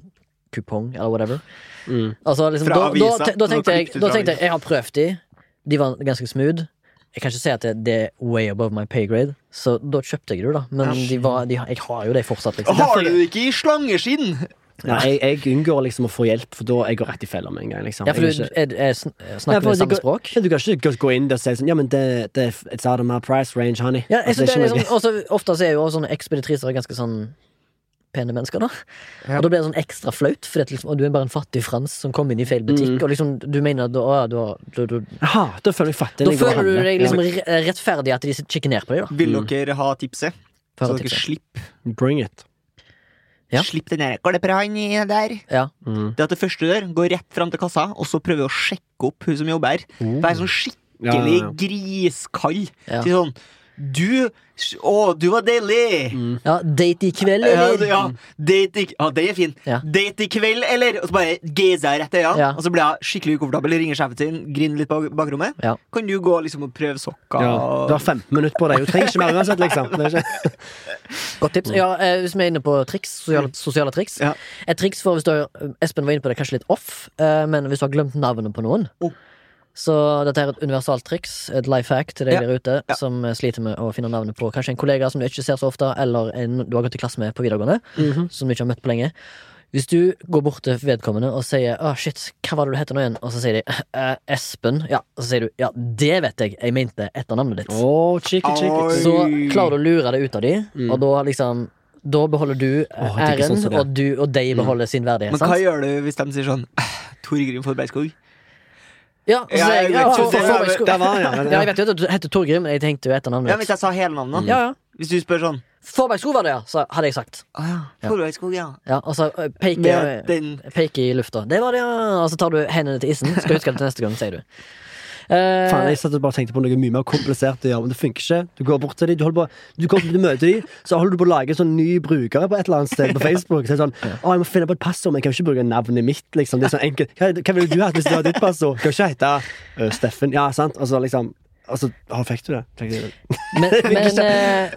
kupong eller whatever. Mm. Altså, liksom, Fra da, da, da tenkte jeg Da tenkte jeg Jeg har prøvd de. De var ganske smooth. Jeg kan ikke si at det, det er way above my pay grade, så da kjøpte jeg det, da. Men de var, de, jeg har jo det fortsatt, liksom. Har du det ikke i slangeskinn? Ja, jeg, jeg unngår liksom å få hjelp, for da jeg går rett i fella med en gang. Liksom. Ja, for du er er, er, Ja, snakker for vi samme språk? Ja, du kan ikke gå- inn der og si sånn Ja, men det, det It's out of my price range, honey. Ja, jeg Altså, synes det er liksom, også, Ofte så er jo også sånne ekspeditriser ganske sånn pene mennesker, da. Ja. Og da blir det sånn ekstra flaut, for liksom, du er bare en fattig frans som kom inn i feil butikk, Mm. og liksom du mener at da, å, da, du, du Aha, da føler jeg fattig. da føler du deg liksom rettferdig at de kikker ned på deg, da. Vil dere ha tipset? Så dere slipper Bring it. Ja. Slipp den der. Inni der? Ja. Mm. Det at det første du gjør, gå rett fram til kassa, og så prøve å sjekke opp hun som jobber her. Vær sånn skikkelig Ja, ja, ja. griskald. Ja. Si sånn Du Å, du var deilig! Mm. ja, date i kveld, Ja, eller? ja, date i, ja, det er fin. Ja. Date i kveld, eller? Og så bare gazer jeg rett i øynene, Ja. og så blir jeg skikkelig ukomfortabel. Ringer sjefen sin, griner litt på bakrommet. Ja. Kan du gå liksom og prøve sokker? Ja, du har 15 minutter på deg. Du trenger ikke mer uansett, liksom. Det er ikke... Godt tips. Ja, eh, hvis vi er inne på triks, sosiale, sosiale triks. Ja. Et triks for hvis du har Espen var inne på det kanskje litt off, eh, men hvis du har glemt navnet på noen Oh. Så dette er et universalt triks, et life hack til deg Ja. der ute Ja. som sliter med å finne navnet på kanskje en kollega som du ikke ser så ofte, eller en du har gått i klasse med på videregående, Mhm. som du ikke har møtt på lenge. Hvis du går bort til vedkommende og sier Å shit, hva var det du heter nå igjen? Og så sier de «Eh, Espen. Ja, og så sier du Ja, det vet jeg. Jeg mente etternavnet ditt. Oh, chicken, chicken. Så klarer du å lure det ut av de, Mm. og da liksom Da beholder du eh, ikke æren, sånn som det. og, du, og de beholder sin verdighet. Men hva sant? gjør du hvis de sier sånn Torgrim Forbergskog? Ja, og så Ja, jeg, jeg ja, vet for, ikke, for, for, Der var han, ja. ja, jeg vet jo at du heter Torgrim, men jeg tenkte jo etternavnet Ja, Hvis ditt. jeg sa hele navnet, Ja, ja. Hvis du spør sånn Forbergskog var det, ja, så hadde jeg sagt. Å ja. Ja. Forbergskog, ja. Ja, og så peke, peker Med den peker i lufta. Det var det, ja. Og så tar du hendene til issen. Skal huske det til neste gang, sier du. Eh, Faen, jeg satt og bare tenkte på noe mye mer komplisert å gjøre, men det funker ikke. Du går bort til dem, du, på, du, kommer, du møter dem, så holder du på å lage en sånn ny bruker på et eller annet sted på Facebook. Så sånn, å, jeg må finne på et passord, men jeg kan ikke bruke navnet mitt. Liksom. Det er sånn enkelt. Hva, hva ville du hatt hvis du hadde ditt passord? Kan ikke hete uh, Steffen. Ja, sant? Altså, liksom, Og så ah, fikk du det. Men, men eh,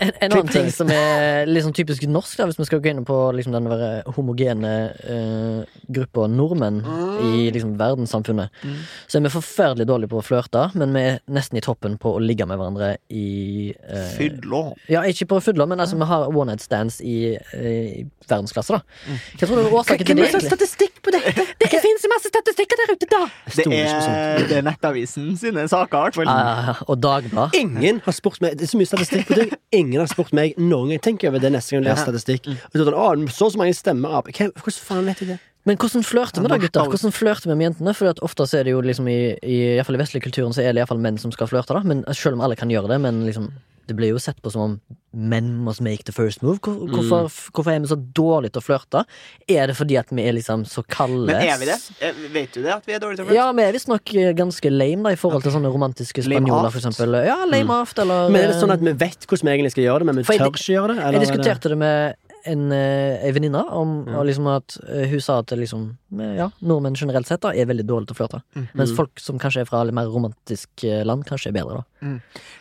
en, en annen ting som er liksom typisk norsk, da, hvis vi skal gå inn på liksom, den homogene uh, gruppa nordmenn i liksom, verdenssamfunnet, Mm. så er vi forferdelig dårlige på å flørte, men vi er nesten i toppen på å ligge med hverandre i eh, Fylla. Ja, ikke på fylla, men altså, vi har one night stands i, eh, i verdensklasse, da. Hva tror du er årsaken til det. det har statistikk på dette? Det fins masse statistikker der ute, da! Det er, det er Nettavisen sine saker, hvert fall. Ah, og Dagbladet. Ingen har spurt meg Det er så mye statistikk på ting. Ingen har spurt meg noen gang. Tenk over det neste gang du leser statistikk. Og så, sånn, så så mange stemmer av Hvordan faen vet jeg det? Men hvordan flørter vi da, gutter? Hvordan flørter vi med jentene? For ofte er det jo liksom i, i, i, i vestlig kulturen så er det iallfall menn som skal flørte, da. Men selv om alle kan gjøre det, men liksom det blir jo sett på som om menn must make the first move. Hvorfor, hvorfor, hvorfor er vi så dårlige til å flørte? Er det fordi at vi er liksom så kalde? Men er vi det? Eh, Vet du det, at vi er dårlige til å flørte? Ja, vi er visstnok eh, ganske lame da i forhold til sånne romantiske spanjoler, for eksempel. Ja, lame aft, eller Men er det sånn eh, at vi vet hvordan vi egentlig skal gjøre det, men vi tør ikke gjøre det? Jeg er det- diskuterte det med en, eh, ei venninne om og liksom at eh, hun sa at liksom eh, Ja, nordmenn generelt sett da er veldig dårlige til å flørte. Mens folk som kanskje er fra litt mer romantisk eh, land, kanskje er bedre, da.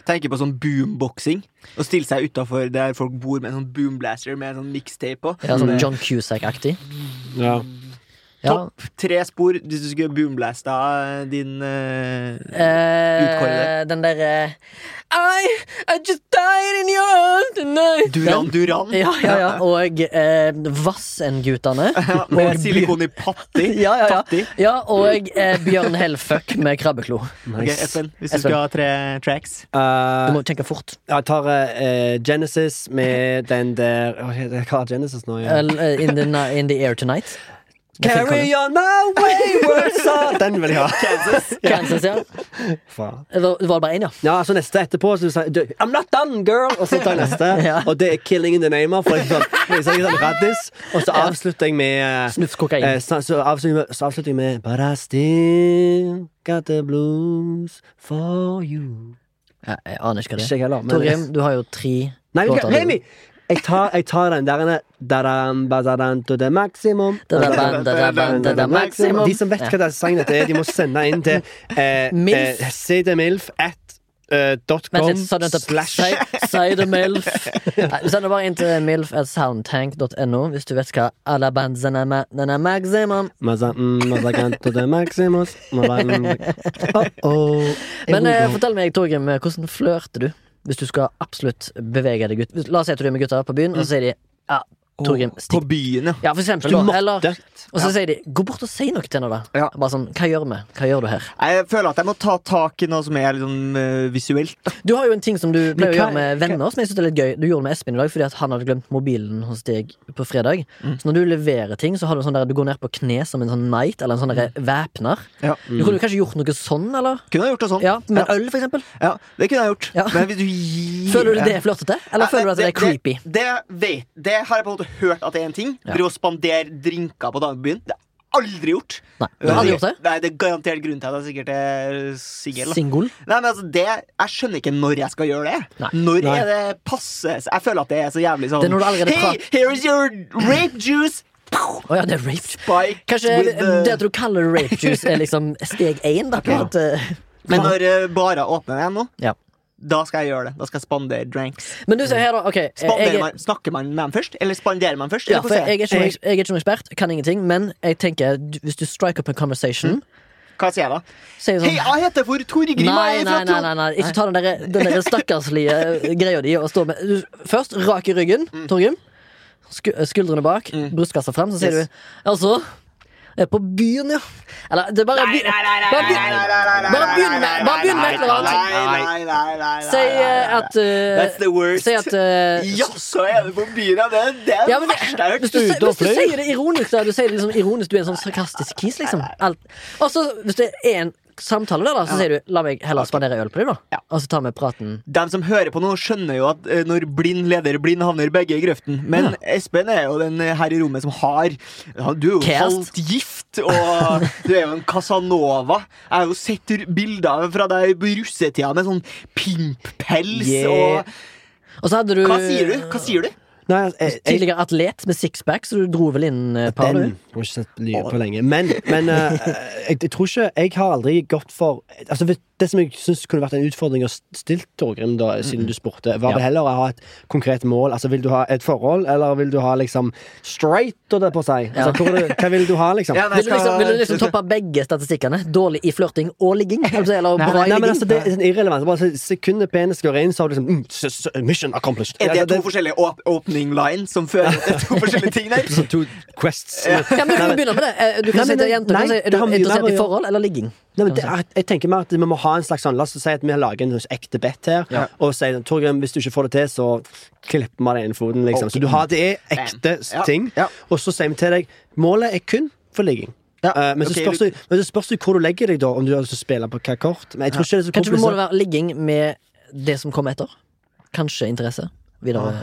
Tenker på sånn boomboxing. Og stille seg utafor der folk bor med en sånn boomblaster med en sånn mixtape på. Ja, sånn John Cusack-aktig. Ja. Ja. Topp tre spor hvis du skulle boomblasta din uh, Eh, den derre I, I just died in your arms tonight. Duran Duran. Ja, ja, ja. Og uh, Vassen-guttene. Med silikon i patti. Ja, ja, ja. Ja og uh, Bjørn Hellfuck med krabbeklo. Nice. Okay, Espen, hvis du Espen. skal ha tre tracks. uh, Du må tenke fort. jeg tar uh, Genesis med den der Hva er Genesis nå? Ja? Eh, in, the, in the air tonight. Carry on my wayward son Den vil jeg ha. Kansas, Kansas, ja. Var det bare én, ja. Ja, så neste etterpå så du sa I'm not done, girl! Og så tar jeg neste. Ja. Og det er Killing in the Name of. For jeg sånn, jeg sånn raddis. Og så avslutter jeg med Snufskokain. Eh, så, så, avslutter jeg med, så avslutter jeg med But I still got the blues for you. Ja, jeg aner ikke hva det er. Torgrim, du har jo tre Nei, låter. Remi! Jeg tar, jeg tar den der. De som vet hva den sangen er, de må sende inn til eh, Milf. eh, cdmilf at dot com slash Cidermilf? Du sender bare inn til milf at soundtank.no hvis du vet hva alla er er maximum. Men eh, fortell meg, Torgrim, eh, hvordan flørter du? Hvis du skal absolutt bevege deg ut. La oss si at du er med gutta på byen, og så sier de ja, Torgrim, På stikk. byen, ja. Ja, for eksempel. Du måtte. Eller, og så sier de gå bort og si noe til henne, da. Ja. Bare sånn, hva gjør vi? Hva gjør du her? Jeg føler at jeg må ta tak i noe som er litt sånn uh, visuelt. Du har jo en ting som du pleier å gjøre med venner, som jeg synes er litt gøy. Du gjorde det med Espen i dag fordi at han hadde glemt mobilen hos deg på fredag. Mm. Så når du leverer ting, så har du sånn der du går ned på kne som en sånn knight, eller en sånn der væpner. Ja. Du kunne kanskje gjort noe sånn, eller? Kunne jeg gjort det sånn. Ja, Med Ja. øl, for eksempel. Ja, det kunne jeg gjort. Ja. Men hvis du gir Føler du det er flørtete? Eller Ja, føler du at det er creepy? Det, det, vet, det har jeg på en måte hørt at det er en ting. Ja. Drive og spandere drinker på dagbyen på byen. Det har aldri gjort. Nei, du har aldri gjort det? Nei, Det er garantert grunnen til at jeg sikkert er singel. Single? Singel? Nei, men altså, det, Jeg skjønner ikke når jeg skal gjøre det. Nei. Når Nei. er det passe Jeg føler at det er så jævlig sånn er Hey, here is your rape juice! Oh, ja, det er rape. Spike Kanskje det at du kaller det rape juice, er liksom steg én, da. På Ja. at, eh, Men når uh, barer åpner igjen nå, Ja. Da skal jeg gjøre det. Da skal jeg spandere drinks. Men du ser her, da. Ok, eh, jeg, man, snakker man med dem først, eller spanderer man først? ja, jeg, er ikke jeg er ikke noen ekspert, kan ingenting, men jeg tenker hvis du strike up a conversation, Hva sier jeg da? sier sånn Hei, jeg heter for Torgrim. Nei, nei, nei, nei, nei. Ikke ta den der, den der stakkarslige greia di og stå med Først rak i ryggen, Torgrim. Sku, skuldrene bak, brystkassa frem. Så sier Yes. du Altså, på byen, ja. Eller det bare Nei, Bare begynn bare begynn med bare begynn med et eller annet. Nei, nei, nei, nei, Si eh, at eh, That's the worst. Eh, Ja, så er du på byen, ja. Det, det er det verste jeg har hørt. du, hvis du sier det ironisk, da, du sier det liksom ironisk, du er en sånn sarkastisk kis, liksom. Alt. Og så, hvis det er en samtale der, da, så sier du 'la meg heller spandere øl på deg', da. Ja. Og så tar vi praten. De som hører på nå, skjønner jo at eh, når blind leder blind, havner begge i grøften. Men Espen er jo den her i rommet som har Du er jo halvt gift, og du er jo en Casanova. Jeg har jo sett bilder fra deg på russetida med sånn pimppels Yeah. og Og Hva sier du? Hva sier du? Nei, jeg, jeg, Tidligere atlet med sixpack, så du dro vel inn et par, Den du? har jeg ikke sett nye på lenge. Men, men eh, jeg, jeg tror ikke Jeg har aldri gått for Altså Det som jeg syns kunne vært en utfordring å stille Torgrim, da, siden du spurte, var Ja. det heller å ha et konkret mål. Altså Vil du ha et forhold, eller vil du ha liksom straight, holdt jeg på å si? Altså, Ja. hvor hva vil du ha, liksom? Ja, nei, Vil du liksom, vil du liksom toppe begge statistikkene? Dårlig i flørting og ligging? Eller eller Nei, bra i Nei, men ligging? altså, det er sånn irrelevant. Bare Sekundet penis går inn, så har du liksom mm, Mission accomplished. Er det Altså, to forskjellige åp opening line som fører til to forskjellige ting der? Så to quests. Ja. Ja, men Du kan med det. Eh, Du kan Nei, si til jenter nei, Er du interessert i forhold eller ligging? Nei, men det, du jeg tenker mer at Vi må ha en slags sånn La oss si at vi har laget en sånn ekte bet her, Ja. og sier Torgrim, hvis du ikke får det til, så klipper vi deg inn foten. Liksom. Så du har, det er ekte Ja. ting. Ja. Og så sier vi til deg målet er kun for ligging. Ja. Eh, men, så spørs du- men så spørs det hvor du legger deg, da, om du har lyst til å spille på hva kort. Men jeg tror ikke det er så Kanskje må det være ligging med det som kommer etter? Kanskje interesse? Videre.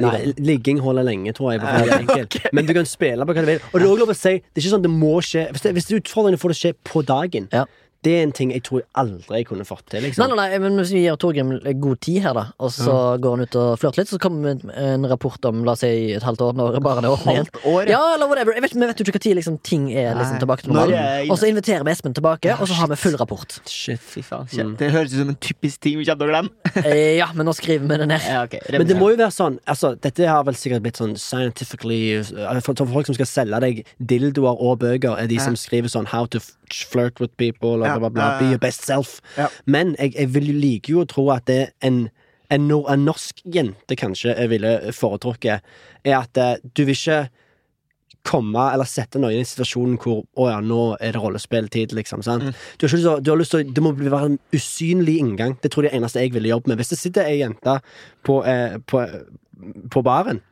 Nei, ligging holder lenge, tror jeg. Å. Men du kan spille på hva du vil. Og det er også lov å si Det er ikke sånn det må skje Hvis, det, hvis det er utfordrende får det skje på dagen, Ja. Det er en ting jeg tror jeg aldri kunne fått til. Nei, Liksom. nei, nei, men Hvis vi gir Torgrim god tid her, da og så går han ut og flørter litt, så kommer det en rapport om la oss si et halvt år, når barene åpner igjen. År, Ja, eller whatever. Vet, vi vet jo ikke når liksom, ting er liksom, tilbake til normalen. er- Og så inviterer vi Espen tilbake, og så har vi full rapport. Shit. Fy faen, shit. Det høres ut som en typisk ting vi kommer til å glemme. Eh, ja, men nå skriver vi det ned. Ja, ok. Men det må jo være sånn altså, Dette har vel sikkert blitt sånn scientifically uh, for, for folk som skal selge deg dildoer og bøker, er de som skriver sånn How to flirt with people, Ja, bla, bla, bla. Be your best self. Men jeg, jeg vil jo å tro at det er en en, en norsk jente kanskje jeg ville foretrukket, er at eh, du vil ikke komme eller sette noen i en situasjon hvor å ja, nå er det rollespilltid, liksom. Sant? Mm. Du, har til, du har lyst til Det må være en usynlig inngang. Det tror jeg er det eneste jeg ville jobbe med. Hvis det sitter ei jente på, eh, på, på baren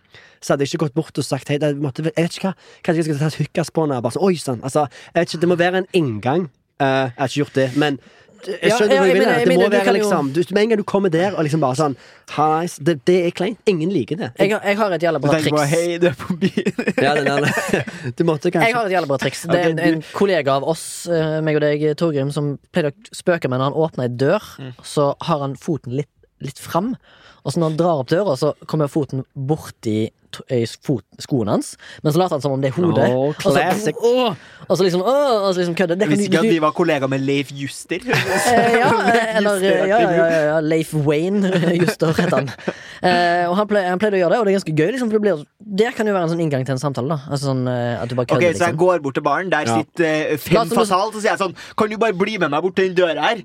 så hadde jeg ikke gått bort og sagt Hei, det måtte, jeg vet ikke hva Kanskje jeg skal ta et hookas på henne. Bare sånn, Oi sann. Altså, jeg vet ikke, det må være en inngang. Eh, jeg har ikke gjort det, men jeg skjønner ja, ja, jeg jeg vil. mener- Det må mener, være liksom du, Med en gang du kommer der og liksom bare sånn Hallais. Det, det er kleint. Ingen liker det. Jeg, har- jeg har et jævla bra triks. Bare, hei, du er på byen. Ja, den der, du måtte Jeg har et jævla bra triks. Det er en, en kollega av oss, eh, meg og deg, Torgrim, som pleide å spøke med når han åpner ei dør. Mm. Så har han foten litt, litt fram, og så når han drar opp døra, så kommer foten borti i fot, skoen hans. Men så later han som om det er hodet. Åh, og, så, classic. og så liksom åh, og så liksom kødder. Det Visste ikke at de var kollegaer med Leif Juster. Eh, ja, eh, eller ja, ja, ja, ja, Leif Wayne Juster heter han. Eh, og han, ple, han pleide å gjøre det, og det er ganske gøy. Liksom, for det, blir, det kan jo være en sånn inngang til en samtale. da Altså sånn eh, at du bare kødder, Så jeg liksom. går bort til baren, der Ja. sitter Fem Fasal, så sier jeg sånn Kan du bare bli med meg bort til den døra her?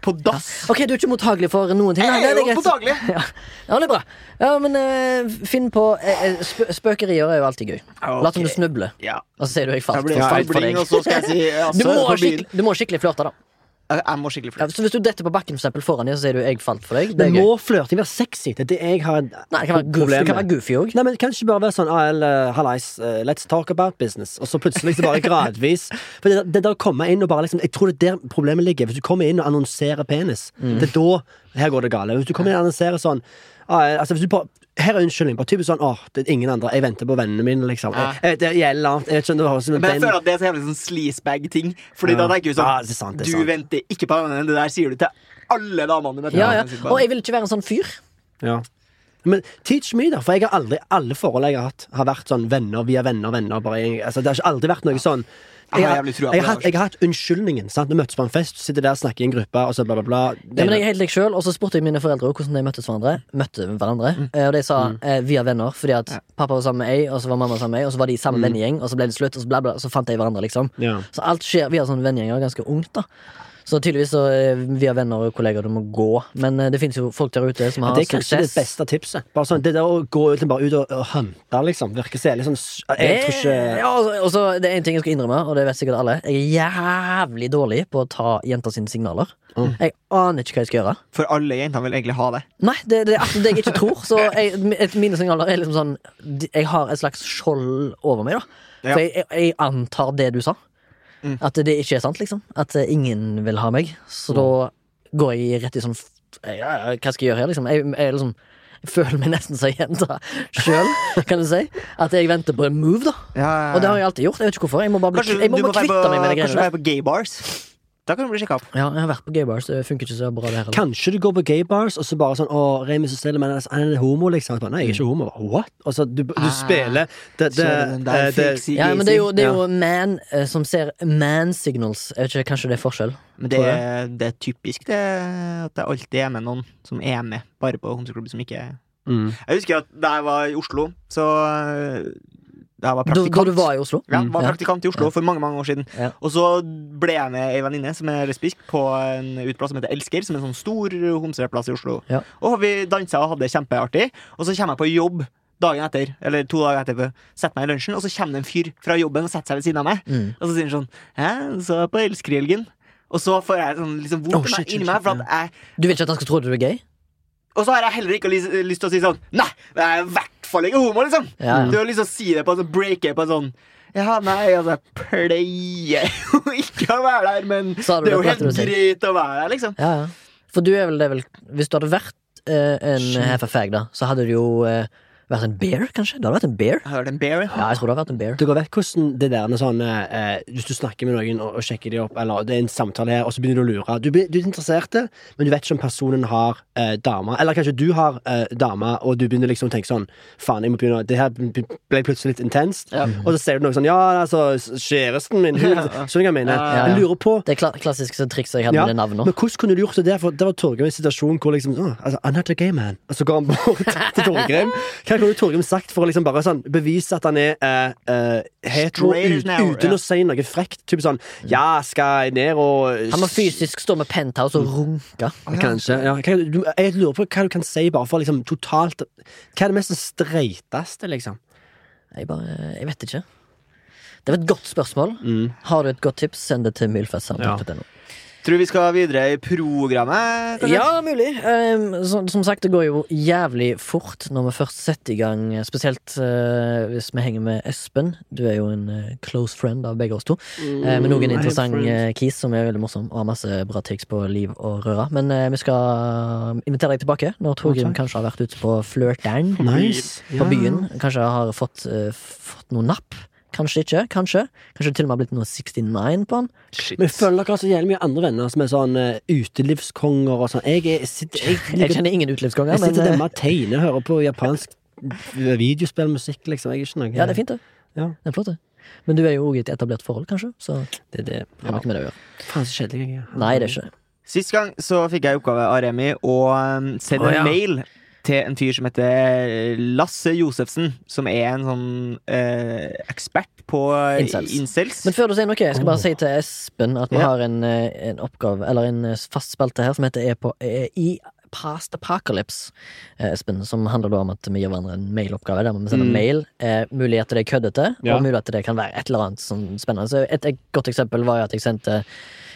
På dass. Ok, du er ikke mottagelig for noen ting? Jeg er jo greit. Ja. ja, det er bra. Ja, men uh, finn på eh, eh, sp Spøkerier er jo alltid gøy. Lat som du snubler, Ja. og så sier du jeg Jeg falt. blir falt for deg. og så skal jeg si ja, Du må, skikkelig, du må skikkelig flørte, da. Jeg jeg må skikkelig Ja, så hvis du detter på bakken for eksempel, foran dem, så sier du 'jeg falt for deg'. Det Det er må flørting være sexy. Det er det jeg har Nei, det kan være goofy, kan være goofy også. Nei, men Kan ikke bare være sånn AL, Hallais, uh, let's talk about business. Og så plutselig så bare gradvis. For det, det der å komme inn og bare liksom Jeg tror det er der problemet ligger. Hvis du kommer inn og annonserer penis, Mm. det er da her går det gale. Hvis du kommer inn og annonserer sånn ah, altså hvis du bare her er unnskyldning. Bare typisk sånn Åh, det er ingen andre. Jeg venter på vennene mine, liksom. Ja. Jeg, det gjelder. Jeg vet ikke om det Men jeg den- føler at det er så jævlig sånn sleazebag-ting. Fordi Ja. da tenker du sånn Ja, det sant, Du venter ikke på vennene. Det der sier du til alle damene du møter. Ja, ja. Og jeg vil ikke være en sånn fyr. Ja. Men teach me, da. For jeg har aldri alle forhold jeg har hatt, har vært sånn venner via venner. venner bare, altså, Det har ikke aldri vært noe sånn Jeg jeg, har har, jævlig jeg, har jeg har hatt unnskyldningen. sant? Vi møttes på en fest, sitter der, snakker i en gruppe, og så bla, bla, bla. Det Ja, men jeg er helt deg selv, Og så spurte jeg mine foreldre hvordan de møttes hverandre. Møtte hverandre mm. Og de sa eh, via venner, fordi at pappa var sammen med ei, og så var mamma sammen med ei, og så var de samme mm. vennegjeng, og så ble det slutt, og så, bla, bla, så fant de hverandre, liksom. Ja. Så alt skjer via sånne vennegjenger ganske ungt, da. Så tydeligvis så eh, via venner og kollegaer du må gå. Men eh, det finnes jo folk der ute som har det er kanskje det beste tipset. Bare sånn, Det der å gå ut, bare ut og, og hunte, liksom. Virker så litt sånn Jeg tror ikke ja, og så- Det er en ting jeg skal innrømme, og det vet sikkert alle. Jeg er jævlig dårlig på å ta jenter sine signaler. Mm. Jeg aner ikke hva jeg skal gjøre. For alle jenter vil egentlig ha det. Nei, det, det er det jeg ikke tror. Så jeg, mine signaler er liksom sånn Jeg har et slags skjold over meg, da. Ja. For jeg, jeg, jeg antar det du sa. Mm. At det ikke er sant, liksom. At eh, ingen vil ha meg. Så da går jeg rett i sånn ja, ja, Hva skal jeg gjøre her, liksom? Jeg, jeg, liksom, jeg føler meg nesten som jenta sjøl, kan du si. At jeg venter på en move, da. Og det har jeg alltid gjort. Jeg vet ikke hvorfor. Jeg må bare bli, Kanskje jeg må må kvitte meg med det de kanskje greiene være på gay bars? Da kan du bli sjekka opp. Ja, jeg har vært på gay bars, det funker ikke så bra det her. heller. Kanskje du går på gay bars, og så bare sånn Å, Remi så stille, men han er homo, liksom. Bare, Nei, jeg er ikke homo. What? Og så du, du Ah, spiller det, Så det, er det der eh, det, Ja, men det er jo, det er Ja. jo man eh, som ser man signals. Jeg vet ikke, Kanskje det er forskjell? Men det, Tror er- det er typisk det at det alltid er med noen som er med, bare på homseklubb som ikke er mm. Jeg husker at da jeg var i Oslo, så Da var Da, du var i Oslo? Ja, Mm, var praktikant i Oslo for mange mange år siden. Ja. Og så ble jeg med ei venninne som er lesbisk, på en uteplass som heter Elsker, som er en sånn stor homseplass i Oslo. Ja. Og vi dansa og hadde det kjempeartig. Og så kommer jeg på jobb dagen etter, eller to dager etter, setter meg i lunsjen, og så kommer det en fyr fra jobben og setter seg ved siden av meg. Mm. Og så sier han sånn Hæ, så er jeg på Elsker i helgen. Og så får jeg sånn liksom vondt Oh, shit, shit, inni meg, for at jeg Du vil ikke at han skal tro at du er gay? Og så har jeg heller ikke lyst, til å si sånn Nei, jeg er i hvert fall ikke homo, liksom. Ja. Du har lyst til å si det på en sånn breake på en sånn Ja, nei, altså, jeg pleier jo ikke å være der, men det er jo helt greit å være der, liksom. Ja, ja. For du er vel det vel Hvis du hadde vært eh, en half fag, da, så hadde du jo eh, vært en bear, kanskje? Det hadde vært en bear? Jeg har hørt en bear. Ja, jeg tror det har vært en bear. Dere vet hvordan det der med sånn eh, Hvis du snakker med noen og, og sjekker de opp, eller det er en samtale her, og så begynner du å lure Du, du er interessert, men du vet ikke om personen har eh, dame. Eller kanskje du har eh, dame, og du begynner liksom å tenke sånn Faen, jeg må begynne Det her ble plutselig litt intenst. Ja. Og så ser du noe sånn Ja, altså, kjæresten min hun, Skjønner du hva jeg mener? Ja, ja, Jeg lurer på Det er kla klassiske triks jeg hadde Ja, med det navnet. men hvordan kunne du gjort det der? For det var Torgrim i en situasjon hvor liksom oh, altså, I'm not a gay man. Og så går han bort til Torgrim. Hva kunne Torgrim sagt for å liksom bare sånn bevise at han er uh, uh, hetero ut, uten ja. å si noe frekt? Typ sånn Ja, skal jeg ned og Han må fysisk stå med penthouse og runke. Kanskje. Ja, jeg lurer på hva du kan si bare for liksom totalt Hva er det mest streiteste, liksom? Jeg bare Jeg vet ikke. Det var et godt spørsmål. Mm. Har du et godt tips, send det til milfest.no. Tror vi skal videre i programmet, kanskje? Ja, mulig. Um, som, som sagt, det går jo jævlig fort når vi først setter i gang. Spesielt uh, hvis vi henger med Espen. Du er jo en uh, close friend av begge oss to. Uh, med noen en Mm, interessant uh, kis som er veldig morsom og har masse bra triks på liv og røre. Men eh, vi skal invitere deg tilbake når Torgrim kanskje har vært ute på flørteren Nice. på byen. Kanskje har fått, eh, fått noe napp. Kanskje ikke. Kanskje Kanskje det til og med har blitt noe 69 på han. Shit. Men jeg føler dere har så jævlig mye andre venner som er sånn uh, utelivskonger og sånn. Jeg, jeg, sitter, jeg, Jeg kjenner ingen utelivskonger, Jeg men sitter hjemme og tegner og hører på japansk videospillmusikk, liksom. Jeg er ikke noe ja, det er fint, det. Ja. Det er flott, det. Men du er jo òg i et etablert forhold, kanskje? Så Det, det, har noe med det å gjøre. Faen, så kjedelig jeg er. Nei, det er ikke det. Sist gang så fikk jeg i oppgave av Remi å um, sende Å, ja. en mail til en fyr som heter Lasse Josefsen, som er en sånn eh, ekspert på eh, Incels. incels. Men før du sier noe, jeg skal bare Åh. si til Espen at vi Ja. har en, eh, en oppgave, eller en eh, fast spalte her, som heter E på, eh, I Past Apocalypse, eh, Espen, som handler da om at vi gir hverandre en mailoppgave. Der må vi sende Mm. mail. Eh, mulig at det er køddete, Ja. og mulig at det kan være et eller annet sånn spennende. Så et, et godt eksempel var jo at jeg sendte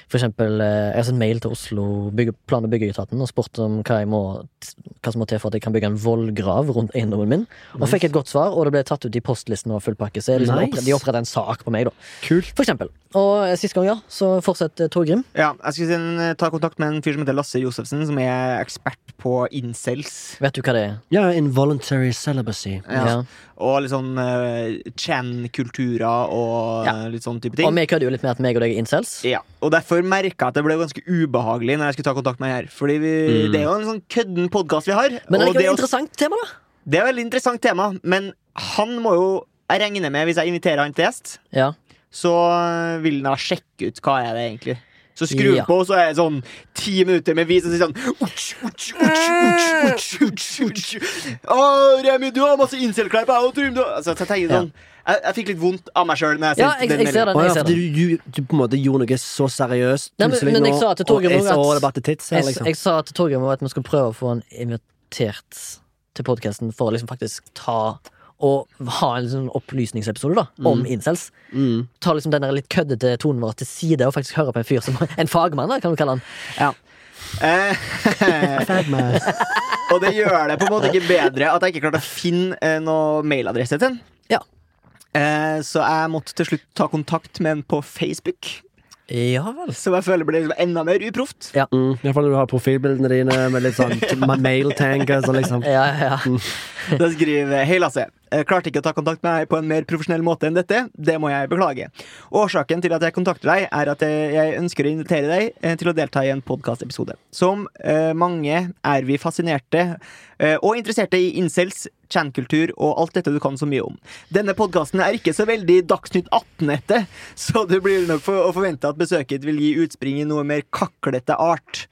for eksempel, eh, jeg har sendt mail til Oslo bygge, plan- og byggeetaten og spurt om hva, jeg må, hva som må til for at jeg kan bygge en vollgrav rundt eiendommen min. Og fikk et godt svar, og det ble tatt ut i postlisten og full pakke. Så liksom Nice. oppre- de oppretta en sak på meg, da. Kult. For eksempel. Og eh, sist gang, ja, så fortsett eh, Torgrim. Ja, jeg skulle ta kontakt med en fyr som heter Lasse Josefsen, som er ekspert på incels. Vet du hva det er? Ja, involuntary celibacy. Ja. Og litt sånn uh, chan-kulturer og Ja. litt sånn type ting. Og vi kødder jo litt med at meg og deg er incels. Ja, og derfor merka jeg at det ble ganske ubehagelig når jeg skulle ta kontakt med her. Fordi vi, Mm. det er jo en sånn kødden podkast vi har. Men det er det, ikke et interessant tema, da. det er et veldig interessant tema, men han må jo Jeg regner med, hvis jeg inviterer han til gjest, Ja. så vil han da sjekke ut hva er det egentlig Så skrur Ja. på, og så er det sånn ti minutter med vis og sier sånn utsj, utsj, utsj, utsj, utsj, utsj, utsj. Å, Remi, du har masse incel-kleip, jeg òg, Trym, altså, Så jeg tenker Ja. Jeg, jeg fikk litt vondt av meg sjøl. Ja, jeg, jeg ser den. Jeg ser den. du, du, du på en måte gjorde noe så seriøst Nei, men- men jeg nå, sa til Torgrim at- her, liksom. jeg sa til Torgrim at vi skulle prøve å få han invitert til podkasten for å liksom faktisk ta og ha en sånn opplysningsepisode da om incels. Mm. Ta liksom den der litt køddete tonen vår til side og faktisk høre på en fyr som En fagmann, da, kan du kalle han. Ja. Eh, og det gjør det på en måte ikke bedre at jeg ikke klarte å finne eh, noe mailadresse til den. Ja. Eh, så jeg måtte til slutt ta kontakt med en på Facebook. Ja vel. Som jeg føler ble liksom enda mer uproft. Mm. Iallfall når du har profilbildene dine med litt sånn mail-tank og sånn, liksom. Ja, ja, Mm. Da skriver Hei, Lasse. Eh, klarte ikke å ta kontakt med deg på en mer profesjonell måte enn dette. Det må jeg beklage. Årsaken til at jeg kontakter deg, er at jeg ønsker å invitere deg eh, til å delta i en podkastepisode. Som eh, mange er vi fascinerte og interesserte i incels, chan-kultur og alt dette du kan så mye om. Denne podkasten er ikke så veldig Dagsnytt 18-ete, så du blir nok for, å forvente at besøket vil gi utspring i noe mer kaklete art.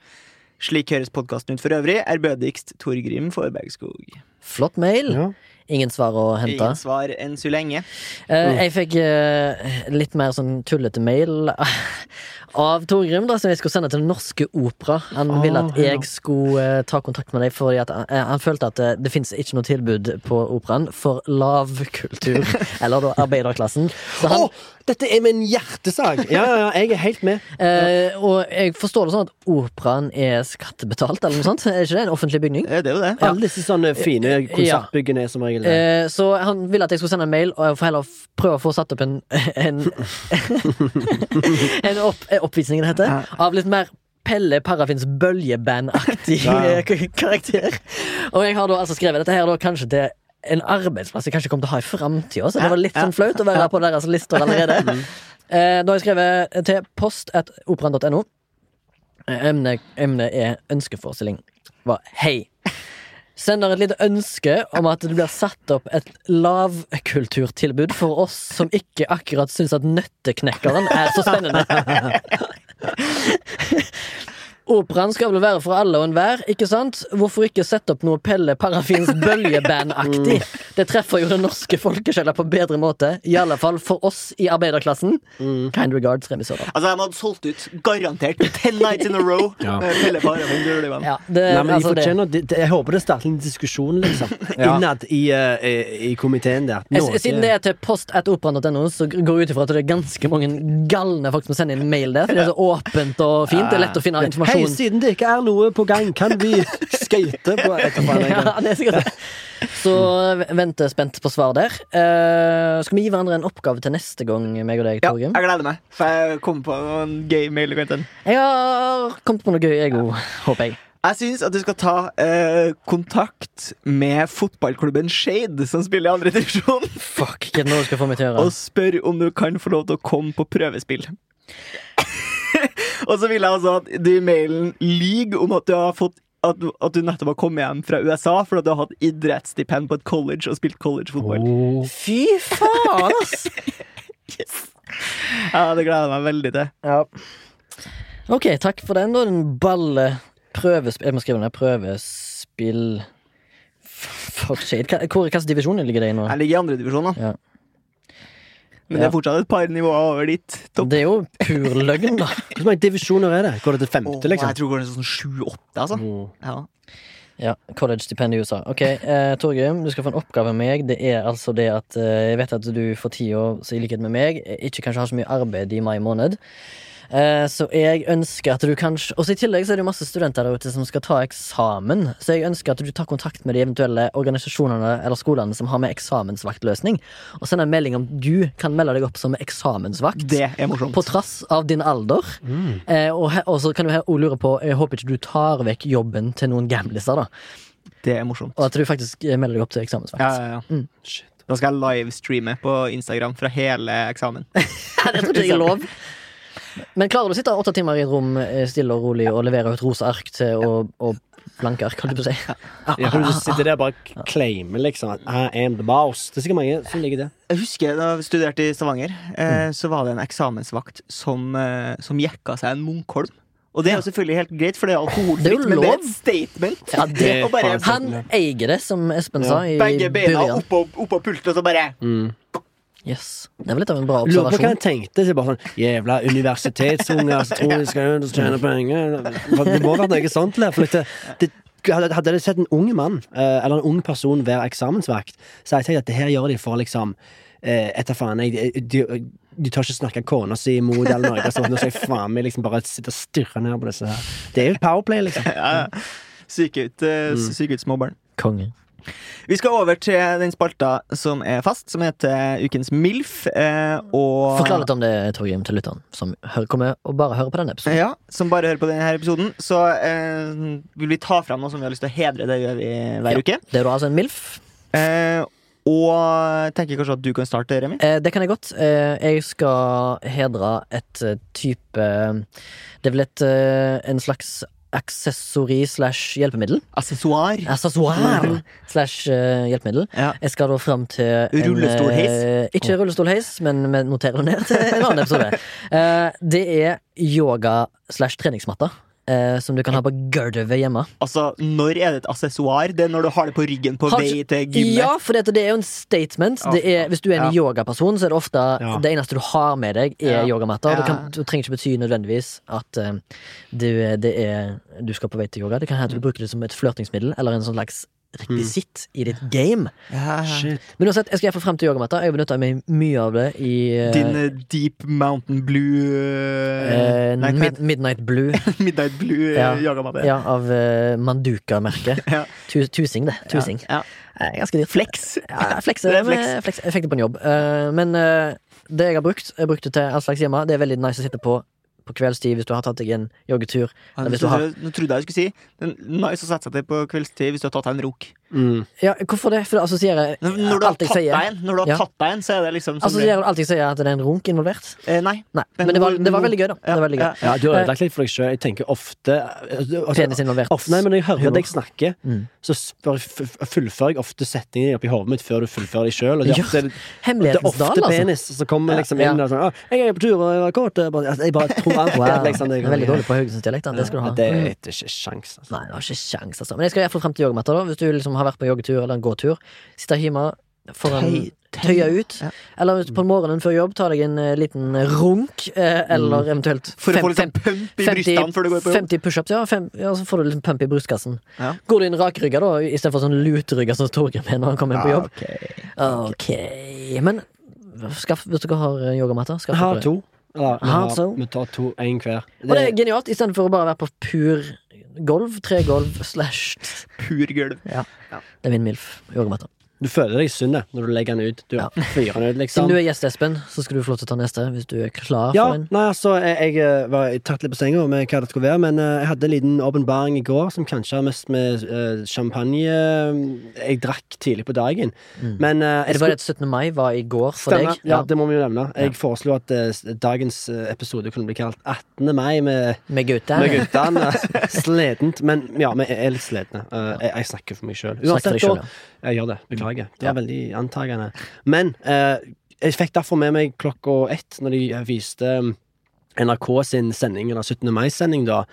Slik høres podkasten ut for øvrig. Ærbødigst Torgrim Forbergskog. Flott mail. Ja. Ingen svar å hente. Ingen svar enn så lenge. Uh, jeg fikk uh, litt mer sånn tullete mail av Torgrim, da, som jeg skulle sende til Den Norske Opera. Han oh, ville at jeg skulle uh, ta kontakt med deg, fordi at han, følte at det fins ikke noe tilbud på operaen for lavkultur, eller da arbeiderklassen. Så han, han, dette er min hjertesak! Ja, ja, ja, jeg er helt med. eh, og jeg forstår det sånn at operaen er skattebetalt, eller noe sånt. Er ikke det en offentlig bygning? Eh, Det er jo det. Alle disse sånne fine konsertbyggene er som regel det. Eh, så han ville at jeg skulle sende en mail, og jeg får heller f- prøve å få satt opp en En, en opp, oppvisning, det heter, av litt mer Pelle Parafins bøljeband-aktig Ja, ja. eh, karakter. Og jeg har da altså skrevet dette her da kanskje til en arbeidsplass jeg kanskje kommer til å ha i framtida, så det var litt sånn flaut å være på deres lister allerede. Eh, da har jeg skrevet til post.operaen.no. Eh, Emnet, emnet er ønskeforestilling. Var hei. Sender et lite ønske om at det blir satt opp et lavkulturtilbud for oss som ikke akkurat syns at Nøtteknekkeren er så spennende. Operaen skal vel være for alle og enhver, ikke sant? Hvorfor ikke sette opp noe Pelle Parafins bøljeband-aktig? Det treffer jo den norske folkesjela på bedre måte. I alle fall for oss i arbeiderklassen. Kind regards, revisorer. Altså, de hadde solgt ut garantert ten nights in a row. Ja. Pelle Parafin Bjørlevann. Ja, det, Nei, men altså det. det, jeg håper det starter en diskusjon, liksom. Ja. Innad i, uh, i, i komiteen der. Jeg- Siden det er til post at operaen.no, så går jeg ut ifra at det er ganske mange galne folk som sender inn mail der. For det er så åpent og fint. Det er lett å finne Hei, siden det ikke er noe på gang, kan vi skate på etterpå? Ja, det er sikkert det. Så venter spent på svar der. Uh, skal vi gi hverandre en oppgave til neste gang, meg og deg, Ja, jeg gleder meg. For jeg kom på en gøy mail. Jeg har kommet på noe gøy, jeg òg, håper jeg. Jeg syns at du skal ta eh, kontakt med fotballklubben Shade, som spiller i andre divisjon, Fuck, hva er det nå du skal få meg til å gjøre? og spør om du kan få lov til å komme på prøvespill. og så vil jeg altså at du i mailen lyver om at du har fått at, at du nettopp har kommet hjem fra USA for at du har hatt idrettsstipend på et college og spilt collegefotball. Oh. Fy faen, ass! Ja, Det gleder jeg meg veldig til. Ja. Ok, takk for den, da. Den balle prøvespill Jeg må skrive ned prøvespill Fuck shit. Hvilken divisjon ligger det i nå? Jeg ligger i andredivisjon, da. Ja. Men det er fortsatt et par nivåer over ditt topp. Det er jo pur løgn, da. Hvor mange divisjoner er det? Går det til femte, liksom? Jeg tror det går sånn sju-åtte, altså. Mm. Ja. Ja, College-stipend i USA. Ok, eh, Torgrim, du skal få en oppgave av meg. Det er altså det at eh, jeg vet at du for tida, i likhet med meg, eh, ikke kanskje har så mye arbeid i mai måned. Eh, så jeg ønsker at du kanskje Og i tillegg så er det jo masse studenter der ute som skal ta eksamen. Så jeg ønsker at du tar kontakt med de eventuelle organisasjonene eller skolene som har med eksamensvaktløsning, og sender en melding om du kan melde deg opp som eksamensvakt. Det er morsomt. På trass av din alder. Mm. Eh, og, og så kan du også lure på Jeg håper ikke du tar vekk jobben til noen gamliser, da. Det er morsomt. Og at du faktisk eh, melder deg opp til eksamensvakt. Ja, ja, ja. Mm. Shit. Da skal jeg livestreame på Instagram fra hele eksamen. det tror ikke jeg er lov. Men klarer du å sitte åtte timer i et rom eh, stille og rolig og levere ut rosa ark til og, og blanke ark, holdt jeg på å si? Ja, kan du sitte der og bare claime liksom at I am the boss? Det er sikkert mange som ligger det. Jeg husker da jeg studerte i Stavanger, eh, så var det en eksamensvakt som, eh, som jekka seg en Munkholm. Og det er jo selvfølgelig helt greit, for det er alkoholfritt, men det er et statement. Ja, det, bare han eier det, som Espen Ja. sa i begge beina oppå, opp pulten, og så bare Yes. Det vel litt av en bra observasjon. Lurer på hva jeg han tenkte. Så bare sånn Jævla universitetsunger som tror de skal tjene penger. Det må være noe sånt. eller? For det, det, hadde jeg sett en ung mann, eh, eller en ung person, være eksamensvakt, så hadde jeg tenkt at det her gjør de for liksom eh, Etter faen, jeg, de, de tør ikke snakke kona si imot eller noe sånt. Nå skal jeg faen meg liksom bare sitte og stirre ned på disse her. Det er jo powerplay, liksom. ja, ja. Syke ut, eh, syke ut småbarn. Konge. Vi skal over til den spalta som er fast, som heter Ukens MILF. Eh, og Forklar litt om det, Torgrim, til lytteren, som hører, kommer og bare hører på denne episoden. Ja, som bare hører på denne episoden. Så eh, vil vi ta fram noe som vi har lyst til å hedre. Det gjør vi hver Ja. uke. Det er da altså en MILF. Eh, Og tenker kanskje at du kan starte, Remi? Eh, det kan jeg godt. Eh, jeg skal hedre et eh, type Det er vel et eh, en slags aksessori slash hjelpemiddel. Accessoire. Accessoire slash eh, hjelpemiddel. Ja. Jeg skal da fram til Rullestolheis? eh, ikke rullestolheis, men vi noterer det ned til en annen episode. Eh, det er yoga slash treningsmatte. Eh, som du kan ha på gulvet hjemme. Altså, når er det et assessoar? Det er når du har det på ryggen på Har vei til gymmet? Ja, for det er jo en statement. Ja, Det er, hvis du er en ja. yogaperson, så er det ofte Ja. det eneste du har med deg, er Ja. yogamatter. Det, Ja. kan, det trenger ikke bety nødvendigvis at eh, du, det er, du skal på vei til yoga. Det kan hende du bruker det som et flørtingsmiddel eller en sånn slags rekvisitt i ditt game. Ja. Shit. Men uansett, jeg skal iallfall frem til yogamatter. Jeg benytta meg mye av det i uh, Din uh, Deep Mountain Blue eh, eh, Nei, mid, Midnight Blue? Midnight Blue Ja. yogamatte. ja, av Manduka-merket. Ja. Tu, tusing, det. Tusing. Ja. Ganske dyrt. Flex. Ja, flex, Det er flex. flex. Jeg fikk det på en jobb. Men det jeg har brukt, jeg brukte til all slags hjemme. Det er veldig nice å sitte på på kveldstid hvis du har tatt deg en joggetur. Ja, har- Nå trodde jeg du skulle si Det er nice å sette seg til på kveldstid hvis du har tatt deg en runk. Mm. Ja, hvorfor det? For det assosierer Når du har alt jeg tatt deg sier. en, når du har Ja. tatt deg en, så er det liksom som Assosierer alt jeg sier, at det er en runk involvert? eh, Nei. Nei. Men Men, det, var, det var veldig gøy, da. Det var veldig gøy. Ja, Ja, du har ødelagt litt for deg sjøl. Jeg tenker ofte altså, Penis involvert. ofte, Nei, men Når jeg hører deg snakke, Mm. så spør, f- f- fullfører jeg ofte setninger oppi hodet mitt før du fullfører deg sjøl. Det, er ofte- det er ofte dal, altså. penis som kommer liksom Ja. inn og sånn 'Jeg er på tur, og jeg var. Jeg bare, altså, jeg tror alt Wow. liksom, det, Veldig dårlig på Haugesundsdialekt. da. Det skal du ha. Det er ikke sjans. Altså. Nei, det har ikke sjans, altså. Men jeg skal iallfall frem til yogamatta, da. Hvis du liksom har vært på joggetur eller en gåtur. Sitte hjemme foran Tøy- Tøya ut. Ja. Eller på morgenen før jobb ta deg en eh, liten runk, eh, eller eventuelt Mm. For å få litt sånn pump i brystene før du går på jobb. 50 pushups, ja, fem, ja. Så får du litt pump i brystkassen. Ja. Går du inn rakrygga, da, istedenfor sånn lutrygga som Torgrim er når han kommer inn på jobb? ok. Ok, men skaff, hvis dere har eh, yogamatter, skaff har dere det. to. Ja, vi, Har har, vi tar to, én hver. Og det er genialt, istedenfor å bare være på pur golv, tregolv slash Pur gulv. Det er min MILF. Yogamatter. Du føler deg sunn når du legger den ut. Du Ja. fyrer den ut, liksom. Siden du er gjest, Espen, så skal du få lov til å ta neste hvis du er klar Ja, for en. nei, altså, jeg, jeg eh, var tatt litt på senga med hva det skulle være, men eh, jeg hadde en liten åpenbaring i går som kanskje har mest med uh, champagne Jeg drakk tidlig på dagen, Mm. men uh, Det var det 17. mai var i går for Stemmer. deg. Ja, det må vi jo nevne. Jeg foreslo at uh, dagens episode kunne bli kalt 18. mai med, Med guttene. med guttene. Men ja, vi er litt sledne. Eh, jeg, jeg snakker for meg sjøl. Uansett, ja. Jeg gjør det. Beklager. Det Ja. veldig antagende. Men eh, jeg fikk derfor med meg klokka ett, når de eh, viste um, NRK sin sending, eller 17. mai-sending, da.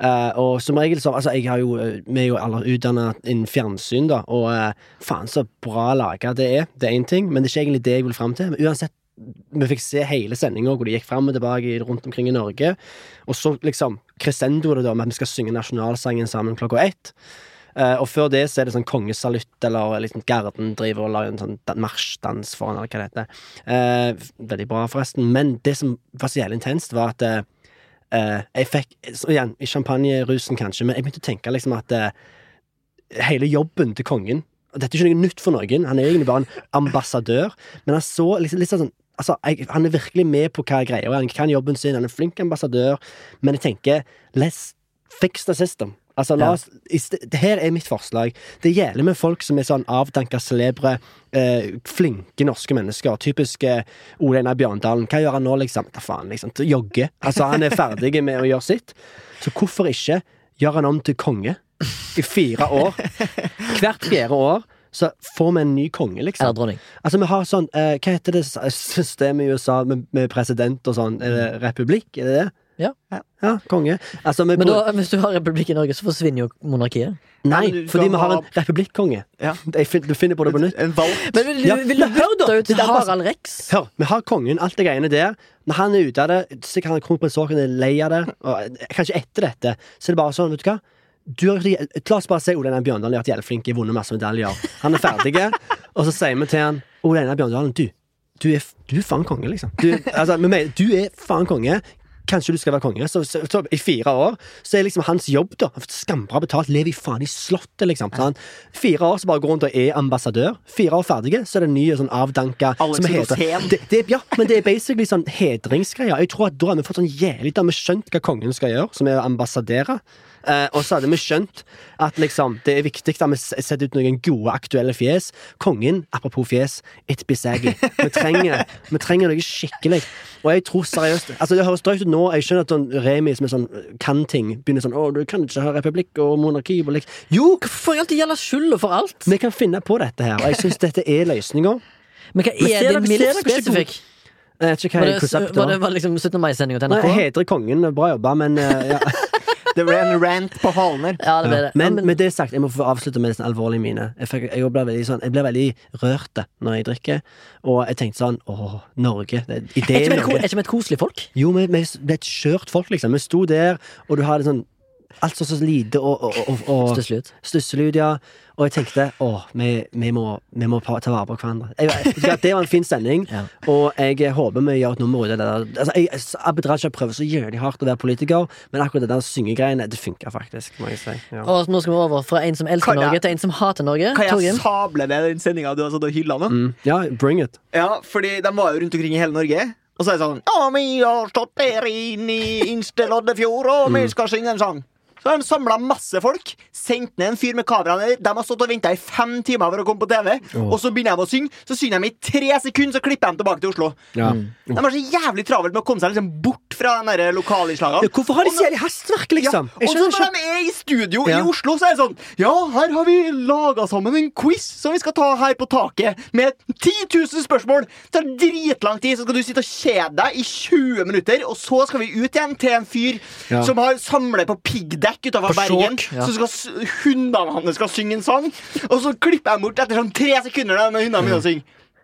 Eh, og som regel så Altså, jeg har jo eh, Vi er jo alle utdanna innen fjernsyn, da, og eh, faen så bra laga det er. Det er én ting, men det er ikke egentlig det jeg vil fram til. Men uansett, vi fikk se hele sendinga hvor de gikk fram og tilbake rundt omkring i Norge. Og så liksom crescendo det da med at vi skal synge nasjonalsangen sammen klokka ett. Eh, og før det så er det sånn kongesalutt, eller liksom Garden driver og lager en sånn marsjdans foran, eller hva det heter. Eh, veldig bra, forresten. Men det som var så jævlig intenst, var at eh, jeg fikk så Igjen, i champagnerusen kanskje, men jeg begynte å tenke liksom at hele jobben til kongen Dette er ikke noe nytt for noen, han er egentlig bare en ambassadør, men han så liksom, liksom sånn Altså, jeg, Han er virkelig med på hva er greia, han kan jobben sin, han er en flink ambassadør, men jeg tenker let's fix the system. Altså, la oss, her er mitt forslag. Det gjelder med folk som er sånn avdanka, celebre, eh, flinke norske mennesker. Typisk eh, Ole Einar Bjørndalen. Hva gjør han nå, liksom? Da faen, liksom. Jogge. Altså, han er ferdig med å gjøre sitt. Så hvorfor ikke gjøre han om til konge i fire år? Hvert fjerde år så får vi en ny konge, liksom. Eller dronning. Altså, vi har sånn eh, Hva heter det systemet i USA med, med president og sånn? Det republikk? Er det det? Ja. Ja, konge. Altså, Men da, hvis du har republikk i Norge, så forsvinner jo monarkiet. Nei, Nei, fordi vi har ha- en republikkonge. Ja. Du finner på det på nytt. En valgt. Men vil, Ja, vil du bytte ut Harald Rex? Hør, vi har kongen, alt det greiene der. Når han er ute av det, sikkert han kronprins Haakon er lei av det, og eh, kanskje etter dette, så er det bare sånn, vet du hva du har, La oss bare si Ole Einar Bjørndalen har vært jævlig flink, har vunnet masse medaljer. Han er ferdig, og så sier vi til han Ole Einar Bjørndalen, du, du er, du er faen konge, liksom. Du, altså, mener, du er faen konge. Kanskje du skal være konge. Så, så, så I fire år så er liksom hans jobb da Han skambra betalt, lever i faen i slottet, liksom. sant? Fire år så bare går rundt og er ambassadør. Fire år ferdige, så er det en ny sånn avdanka som heter- det, det, Ja, men det er basically sånn hedringsgreier. Jeg tror at Da har vi fått sånn jævlig Da har vi skjønt hva kongen skal gjøre, som er å ambassadere. Eh, og så hadde vi skjønt at liksom, det er viktig at vi setter ut noen gode, aktuelle fjes. Kongen, apropos fjes, it bisagi. Vi trenger, vi trenger noe skikkelig. Og jeg tror seriøst Altså Det høres drøyt ut nå. Jeg skjønner at sånn Remi som er sånn kan ting, begynner sånn Å, du kan ikke ha republikk og monarki og lik. Jo, Hvorfor alltid gjelder skylda for alt? vi kan finne på dette her, og jeg syns dette er løsninga. Men hva er Men det mildt spesifikk? Jeg vet ikke hva det, konseptet var det var. var liksom 17. mai-sendinga til NRK? Hedre kongen, bra jobba, men eh, ja. Det ble en rant på halen. Ja, det ble det. Men med det sagt, jeg må få avslutte med en alvorlig mine. Jeg, fikk, jeg, ble veldig sånn, jeg veldig rørt når jeg drikker, og jeg tenkte sånn Åh, Norge. Det, er ideen er ikke vi et koselig folk? Jo, vi, vi ble et skjørt folk, liksom. Vi sto der, og du har det sånn Alt så så lite og, og, og, og Stusselig ut. Ja. Og jeg tenkte åh, vi, vi, må, vi må ta vare på hverandre. Jeg, jeg, det var en fin sending, Ja. og jeg håper vi gjør et nummer ut av det der. Altså, jeg, Abid Raja prøver så jævlig hardt å være politiker, men akkurat det der syngegreiene, det funka faktisk, må jeg si. Ja. Og nå skal vi over fra en som elsker jeg- Norge, til en som hater Norge. Kan jeg sable ned den sendinga du har satt og hylla nå? Mm. ja, bring it. Ja, fordi de var jo rundt omkring i hele Norge. Og så er det sånn Ja, vi har stått der inne i Inste Loddefjord, og vi skal synge en sang. Så har de samla masse folk, sendt ned en fyr med kamera ned. De har stått og venta i fem timer for å komme på TV. Og så begynner de å synge, så synger de i tre sekunder, så klipper de tilbake til Oslo. Ja. De har så jævlig travelt med å komme seg liksom bort fra de der lokalinnslagene. Hvorfor har de så jævlig hastverk, liksom? Ja, og så når de er i studio Ja. i Oslo, så er det sånn Ja, her har vi laga sammen en quiz som vi skal ta her på taket, med 10 000 spørsmål. Det tar dritlang tid, så skal du sitte og kjede deg i 20 minutter, og så skal vi ut igjen til en fyr Ja. som har samlet på piggdekk utafor Bergen. ja. Så skal hundene hans skal synge en sang, og så klipper jeg bort etter sånn tre sekunder når hundene begynner å synge.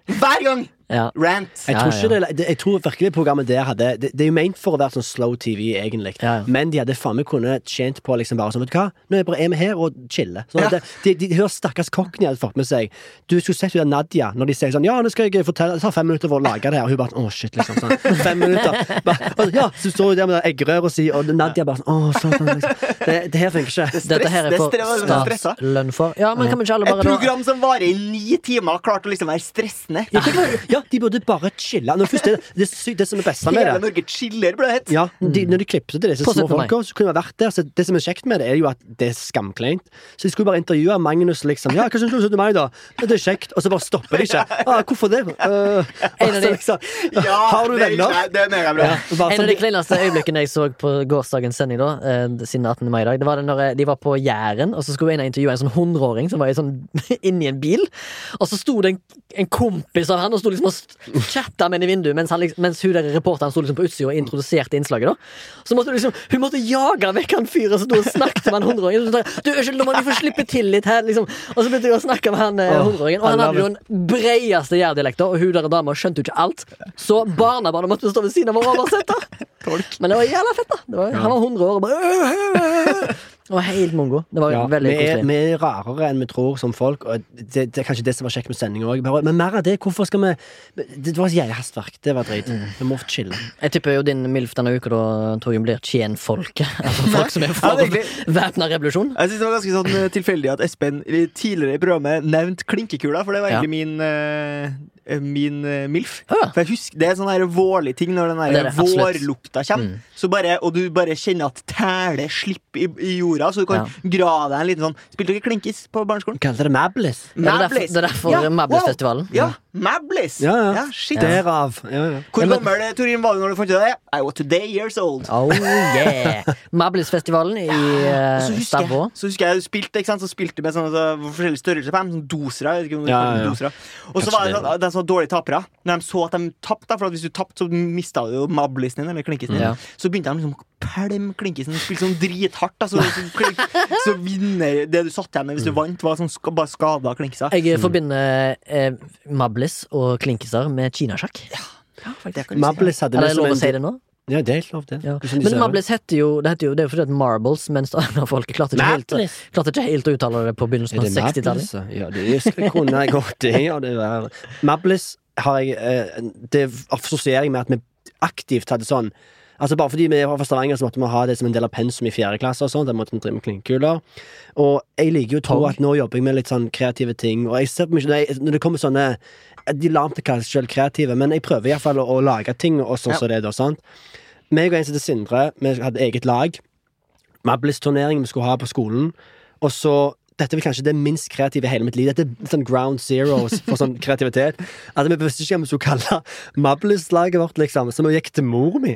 Hver gang! Ja. Rant. Jeg tror, ja, ja. det, det, jeg tror virkelig programmet der hadde Det, det er jo ment for å være sånn slow TV, egentlig. Ja, ja. Men de hadde faen meg kunne tjent på liksom bare sånn Vet du hva, nå er bare er vi her og chiller. Sånn Ja. det, de, de, hører stakkars kokken de hadde fått med seg. Du skulle sett av Nadia når de sier sånn Ja, nå skal jeg fortelle Det tar fem minutter for å lage det her. Og hun bare Å, shit, liksom. Sånn. Fem minutter. Bare, og, ja, så står hun der med det eggerøret si, og Nadia bare sånn Å, sånn, liksom. Det, det her funker ikke. Dette her er det for stress- er stressa. statslønn for Ja, men kan vi ikke alle bare Et program som varer i ni timer, klarte å liksom være stressende. Ja, det- ja, de burde bare chille. Når først det, det, det som er best med Hele det Norge chiller, ble det hett. Ja, de, Når de klippet til disse små 17. folka, så kunne de vært der. Så det som er kjekt med det, er jo at det er skamkleint. Så de skulle bare intervjue Magnus liksom. Ja, hva syns du om 17. mai, da? Det er kjekt. Og så bare stopper de ikke. Ah, hvorfor det? Uh, En av de- liksom, Ja, har du venner? er- Det er megabra. Ja, bare En sånn, av de kleineste øyeblikkene jeg så på gårsdagens sending, da, eh, siden 18. mai i dag, det var det når eh, de var på Jæren, og så skulle en intervjue en sånn hundreåring som var i sånn, inni en bil. Og så sto det en, en kompis av han og sto liksom og chatta med henne i vinduet, mens, han, liksom, mens hun der reporteren sto liksom på utsida og introduserte innslaget. da Så måtte liksom, Hun måtte jage vekk han fyren som sto og snakket med han hundreåringen. Du, unnskyld, nå må du få slippe til litt her, liksom. Og så begynte hun å snakke med han eh, hundreåringen, og han hadde jo den breieste jærdialekta, og hun der dama skjønte jo ikke alt. Så barnebarnet måtte stå ved siden av og oversette. Men det var jævla fett, da. Det var, Han var 100 år og bare Det var helt mongo. Det var ja, veldig vi, er, vi er rarere enn vi tror som folk, og det, det er kanskje det som var kjekt med sendinga òg. Men mer av det. Hvorfor skal vi Det var jævlig hastverk. Det var drit. Mm. Vi må chille. Jeg tipper jo din MILF denne uka da, Torjum, blir tjenfolket. Altså folk som er Ja, for væpna revolusjon. Jeg synes det var ganske sånn eh, tilfeldig at Espen tidligere i programmet nevnte klinkekula, for det var Ja. egentlig min eh, eh, Min eh, MILF. Ah. For jeg husker Det er sånn vårlig ting når den vårlukta kommer. Mm. Så bare, og du bare kjenner at tæle slipper i, i jorda, så du kan Ja. gra deg en liten sånn Spilte dere klinkis på barneskolen? Kalte det Mablis. Det er derfor, det er derfor Ja, Mablis-festivalen. Ja, Mablis. Ja, ja. shit. Derav. Ja, ja. Hvor Ja, men- gammel Torin, var du når du fant ut det? I was today years old. Oh yeah! Mablis-festivalen i uh, Stavå. så husker jeg du spilte, ikke sant? Så spilte med sånne, så, forskjellige størrelser på dem, sånn dosere. Ja, ja. dosere. Og så var det sånn, de som var dårlige tapere. Når de så at de tapte, for at hvis du tapte, så mista du jo mablisen din, eller klinkisen din. Ja. Så begynte de liksom pælme klinkisen og spille sånn drithardt. Altså, så, så, klink, så vinner det du satt igjen med hvis du vant, var sånn ska, bare skada klinkiser. Jeg forbinder eh, Mablis og klinkiser med kinasjakk. Ja, ja. Mablis hadde Er det lov å si det nå? Ja, det er helt lov, det. Ja. Men. Mablis heter jo Det, heter jo, det er jo fordi at Marbles, mens folket klarte ikke, helt, klarte ikke helt å uttale det på begynnelsen av 60-tallet. Ja, det skal kunne jeg godt. Det gjør det. Mablis har jeg eh, Det assosierer jeg med at vi aktivt hadde sånn Altså Bare fordi vi var fra Stavanger, så måtte vi ha det som en del av pensum i fjerde klasse. og sånt, Der måtte vi drive med klinkekuler. Og jeg liker jo å tro at nå jobber jeg med litt sånn kreative ting. Og jeg ser på mye, når, det kommer sånne De lar meg kalle seg selv kreative, men jeg prøver iallfall å, å lage ting og sånn Ja. så det, da. sant? Meg og en som heter Sindre, vi hadde eget lag. Mablis-turnering vi skulle ha på skolen. Og så dette er kanskje det minst kreative i hele mitt liv. Dette er sånn ground zeros for sånn kreativitet. At vi visste ikke hva vi skulle kalle Mablis-laget vårt, liksom. Så vi gikk til mor mi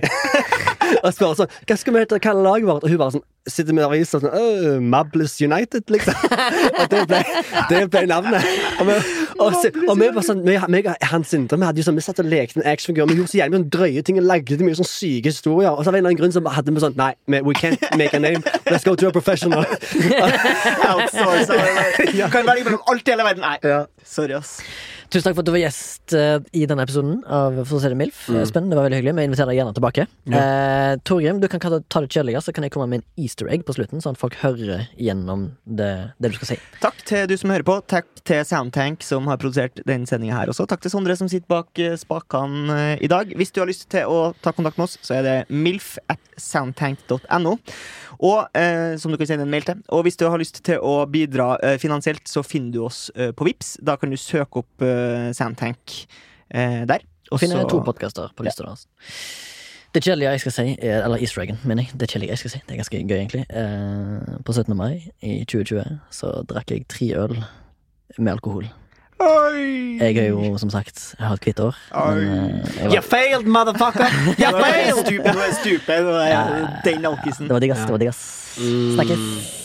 og spurte sånn Hva skal vi kalle laget vårt? Og hun bare sånn sitter med avisa sånn «Åh, Mablis United, liksom. Og det ble, det ble navnet. Og vi, og, så, og vi var sånn vi, meg og Hans Sindre vi, hadde jo sånn, vi satt og lekte med actionfigurer. Vi gjorde så jævlig mye drøye ting og lagde mye sånn syke historier. Og så av en eller annen grunn så hadde vi sånn Nei, we can't make a name. Let's go to a professional. Outsource. Kan være mellom alt i hele verden. Nei, Ja. sorry, ass. Tusen takk for at du var gjest eh, i denne episoden av For å si det MILF. Mm. Espen, det var veldig hyggelig. Vi inviterer deg gjerne tilbake. Eh, Torgrim, du kan ta ta det kjedeligere, så kan jeg komme med en easter egg på slutten, sånn at folk hører gjennom det, det du skal si. Takk til du som hører på. Takk til Soundtank, som har produsert denne sendinga her også. Takk til Sondre, som sitter bak eh, spakene eh, i dag. Hvis du har lyst til å ta kontakt med oss, så er det milf at soundtank.no. Og eh, som du kan sende en mail til. Og hvis du har lyst til å bidra eh, finansielt, så finner du oss eh, på Vips Da kan du søke opp eh, Soundtank eh, der. Og finne to podkaster på lista deres. Det kjedelige jeg skal si, er, eller easter eggen, mener jeg. Det kjedelige jeg skal si, det er ganske gøy, egentlig. Eh, på 17. mai i 2020 så drakk jeg tre øl med alkohol. Oi! Jeg er jo, som sagt, jeg har et hvitt år. Men, eh, jeg You failed, motherfucker! You failed! er er Ja. den alkisen. det var digg, ass. Det var digg, ass. Snakkes.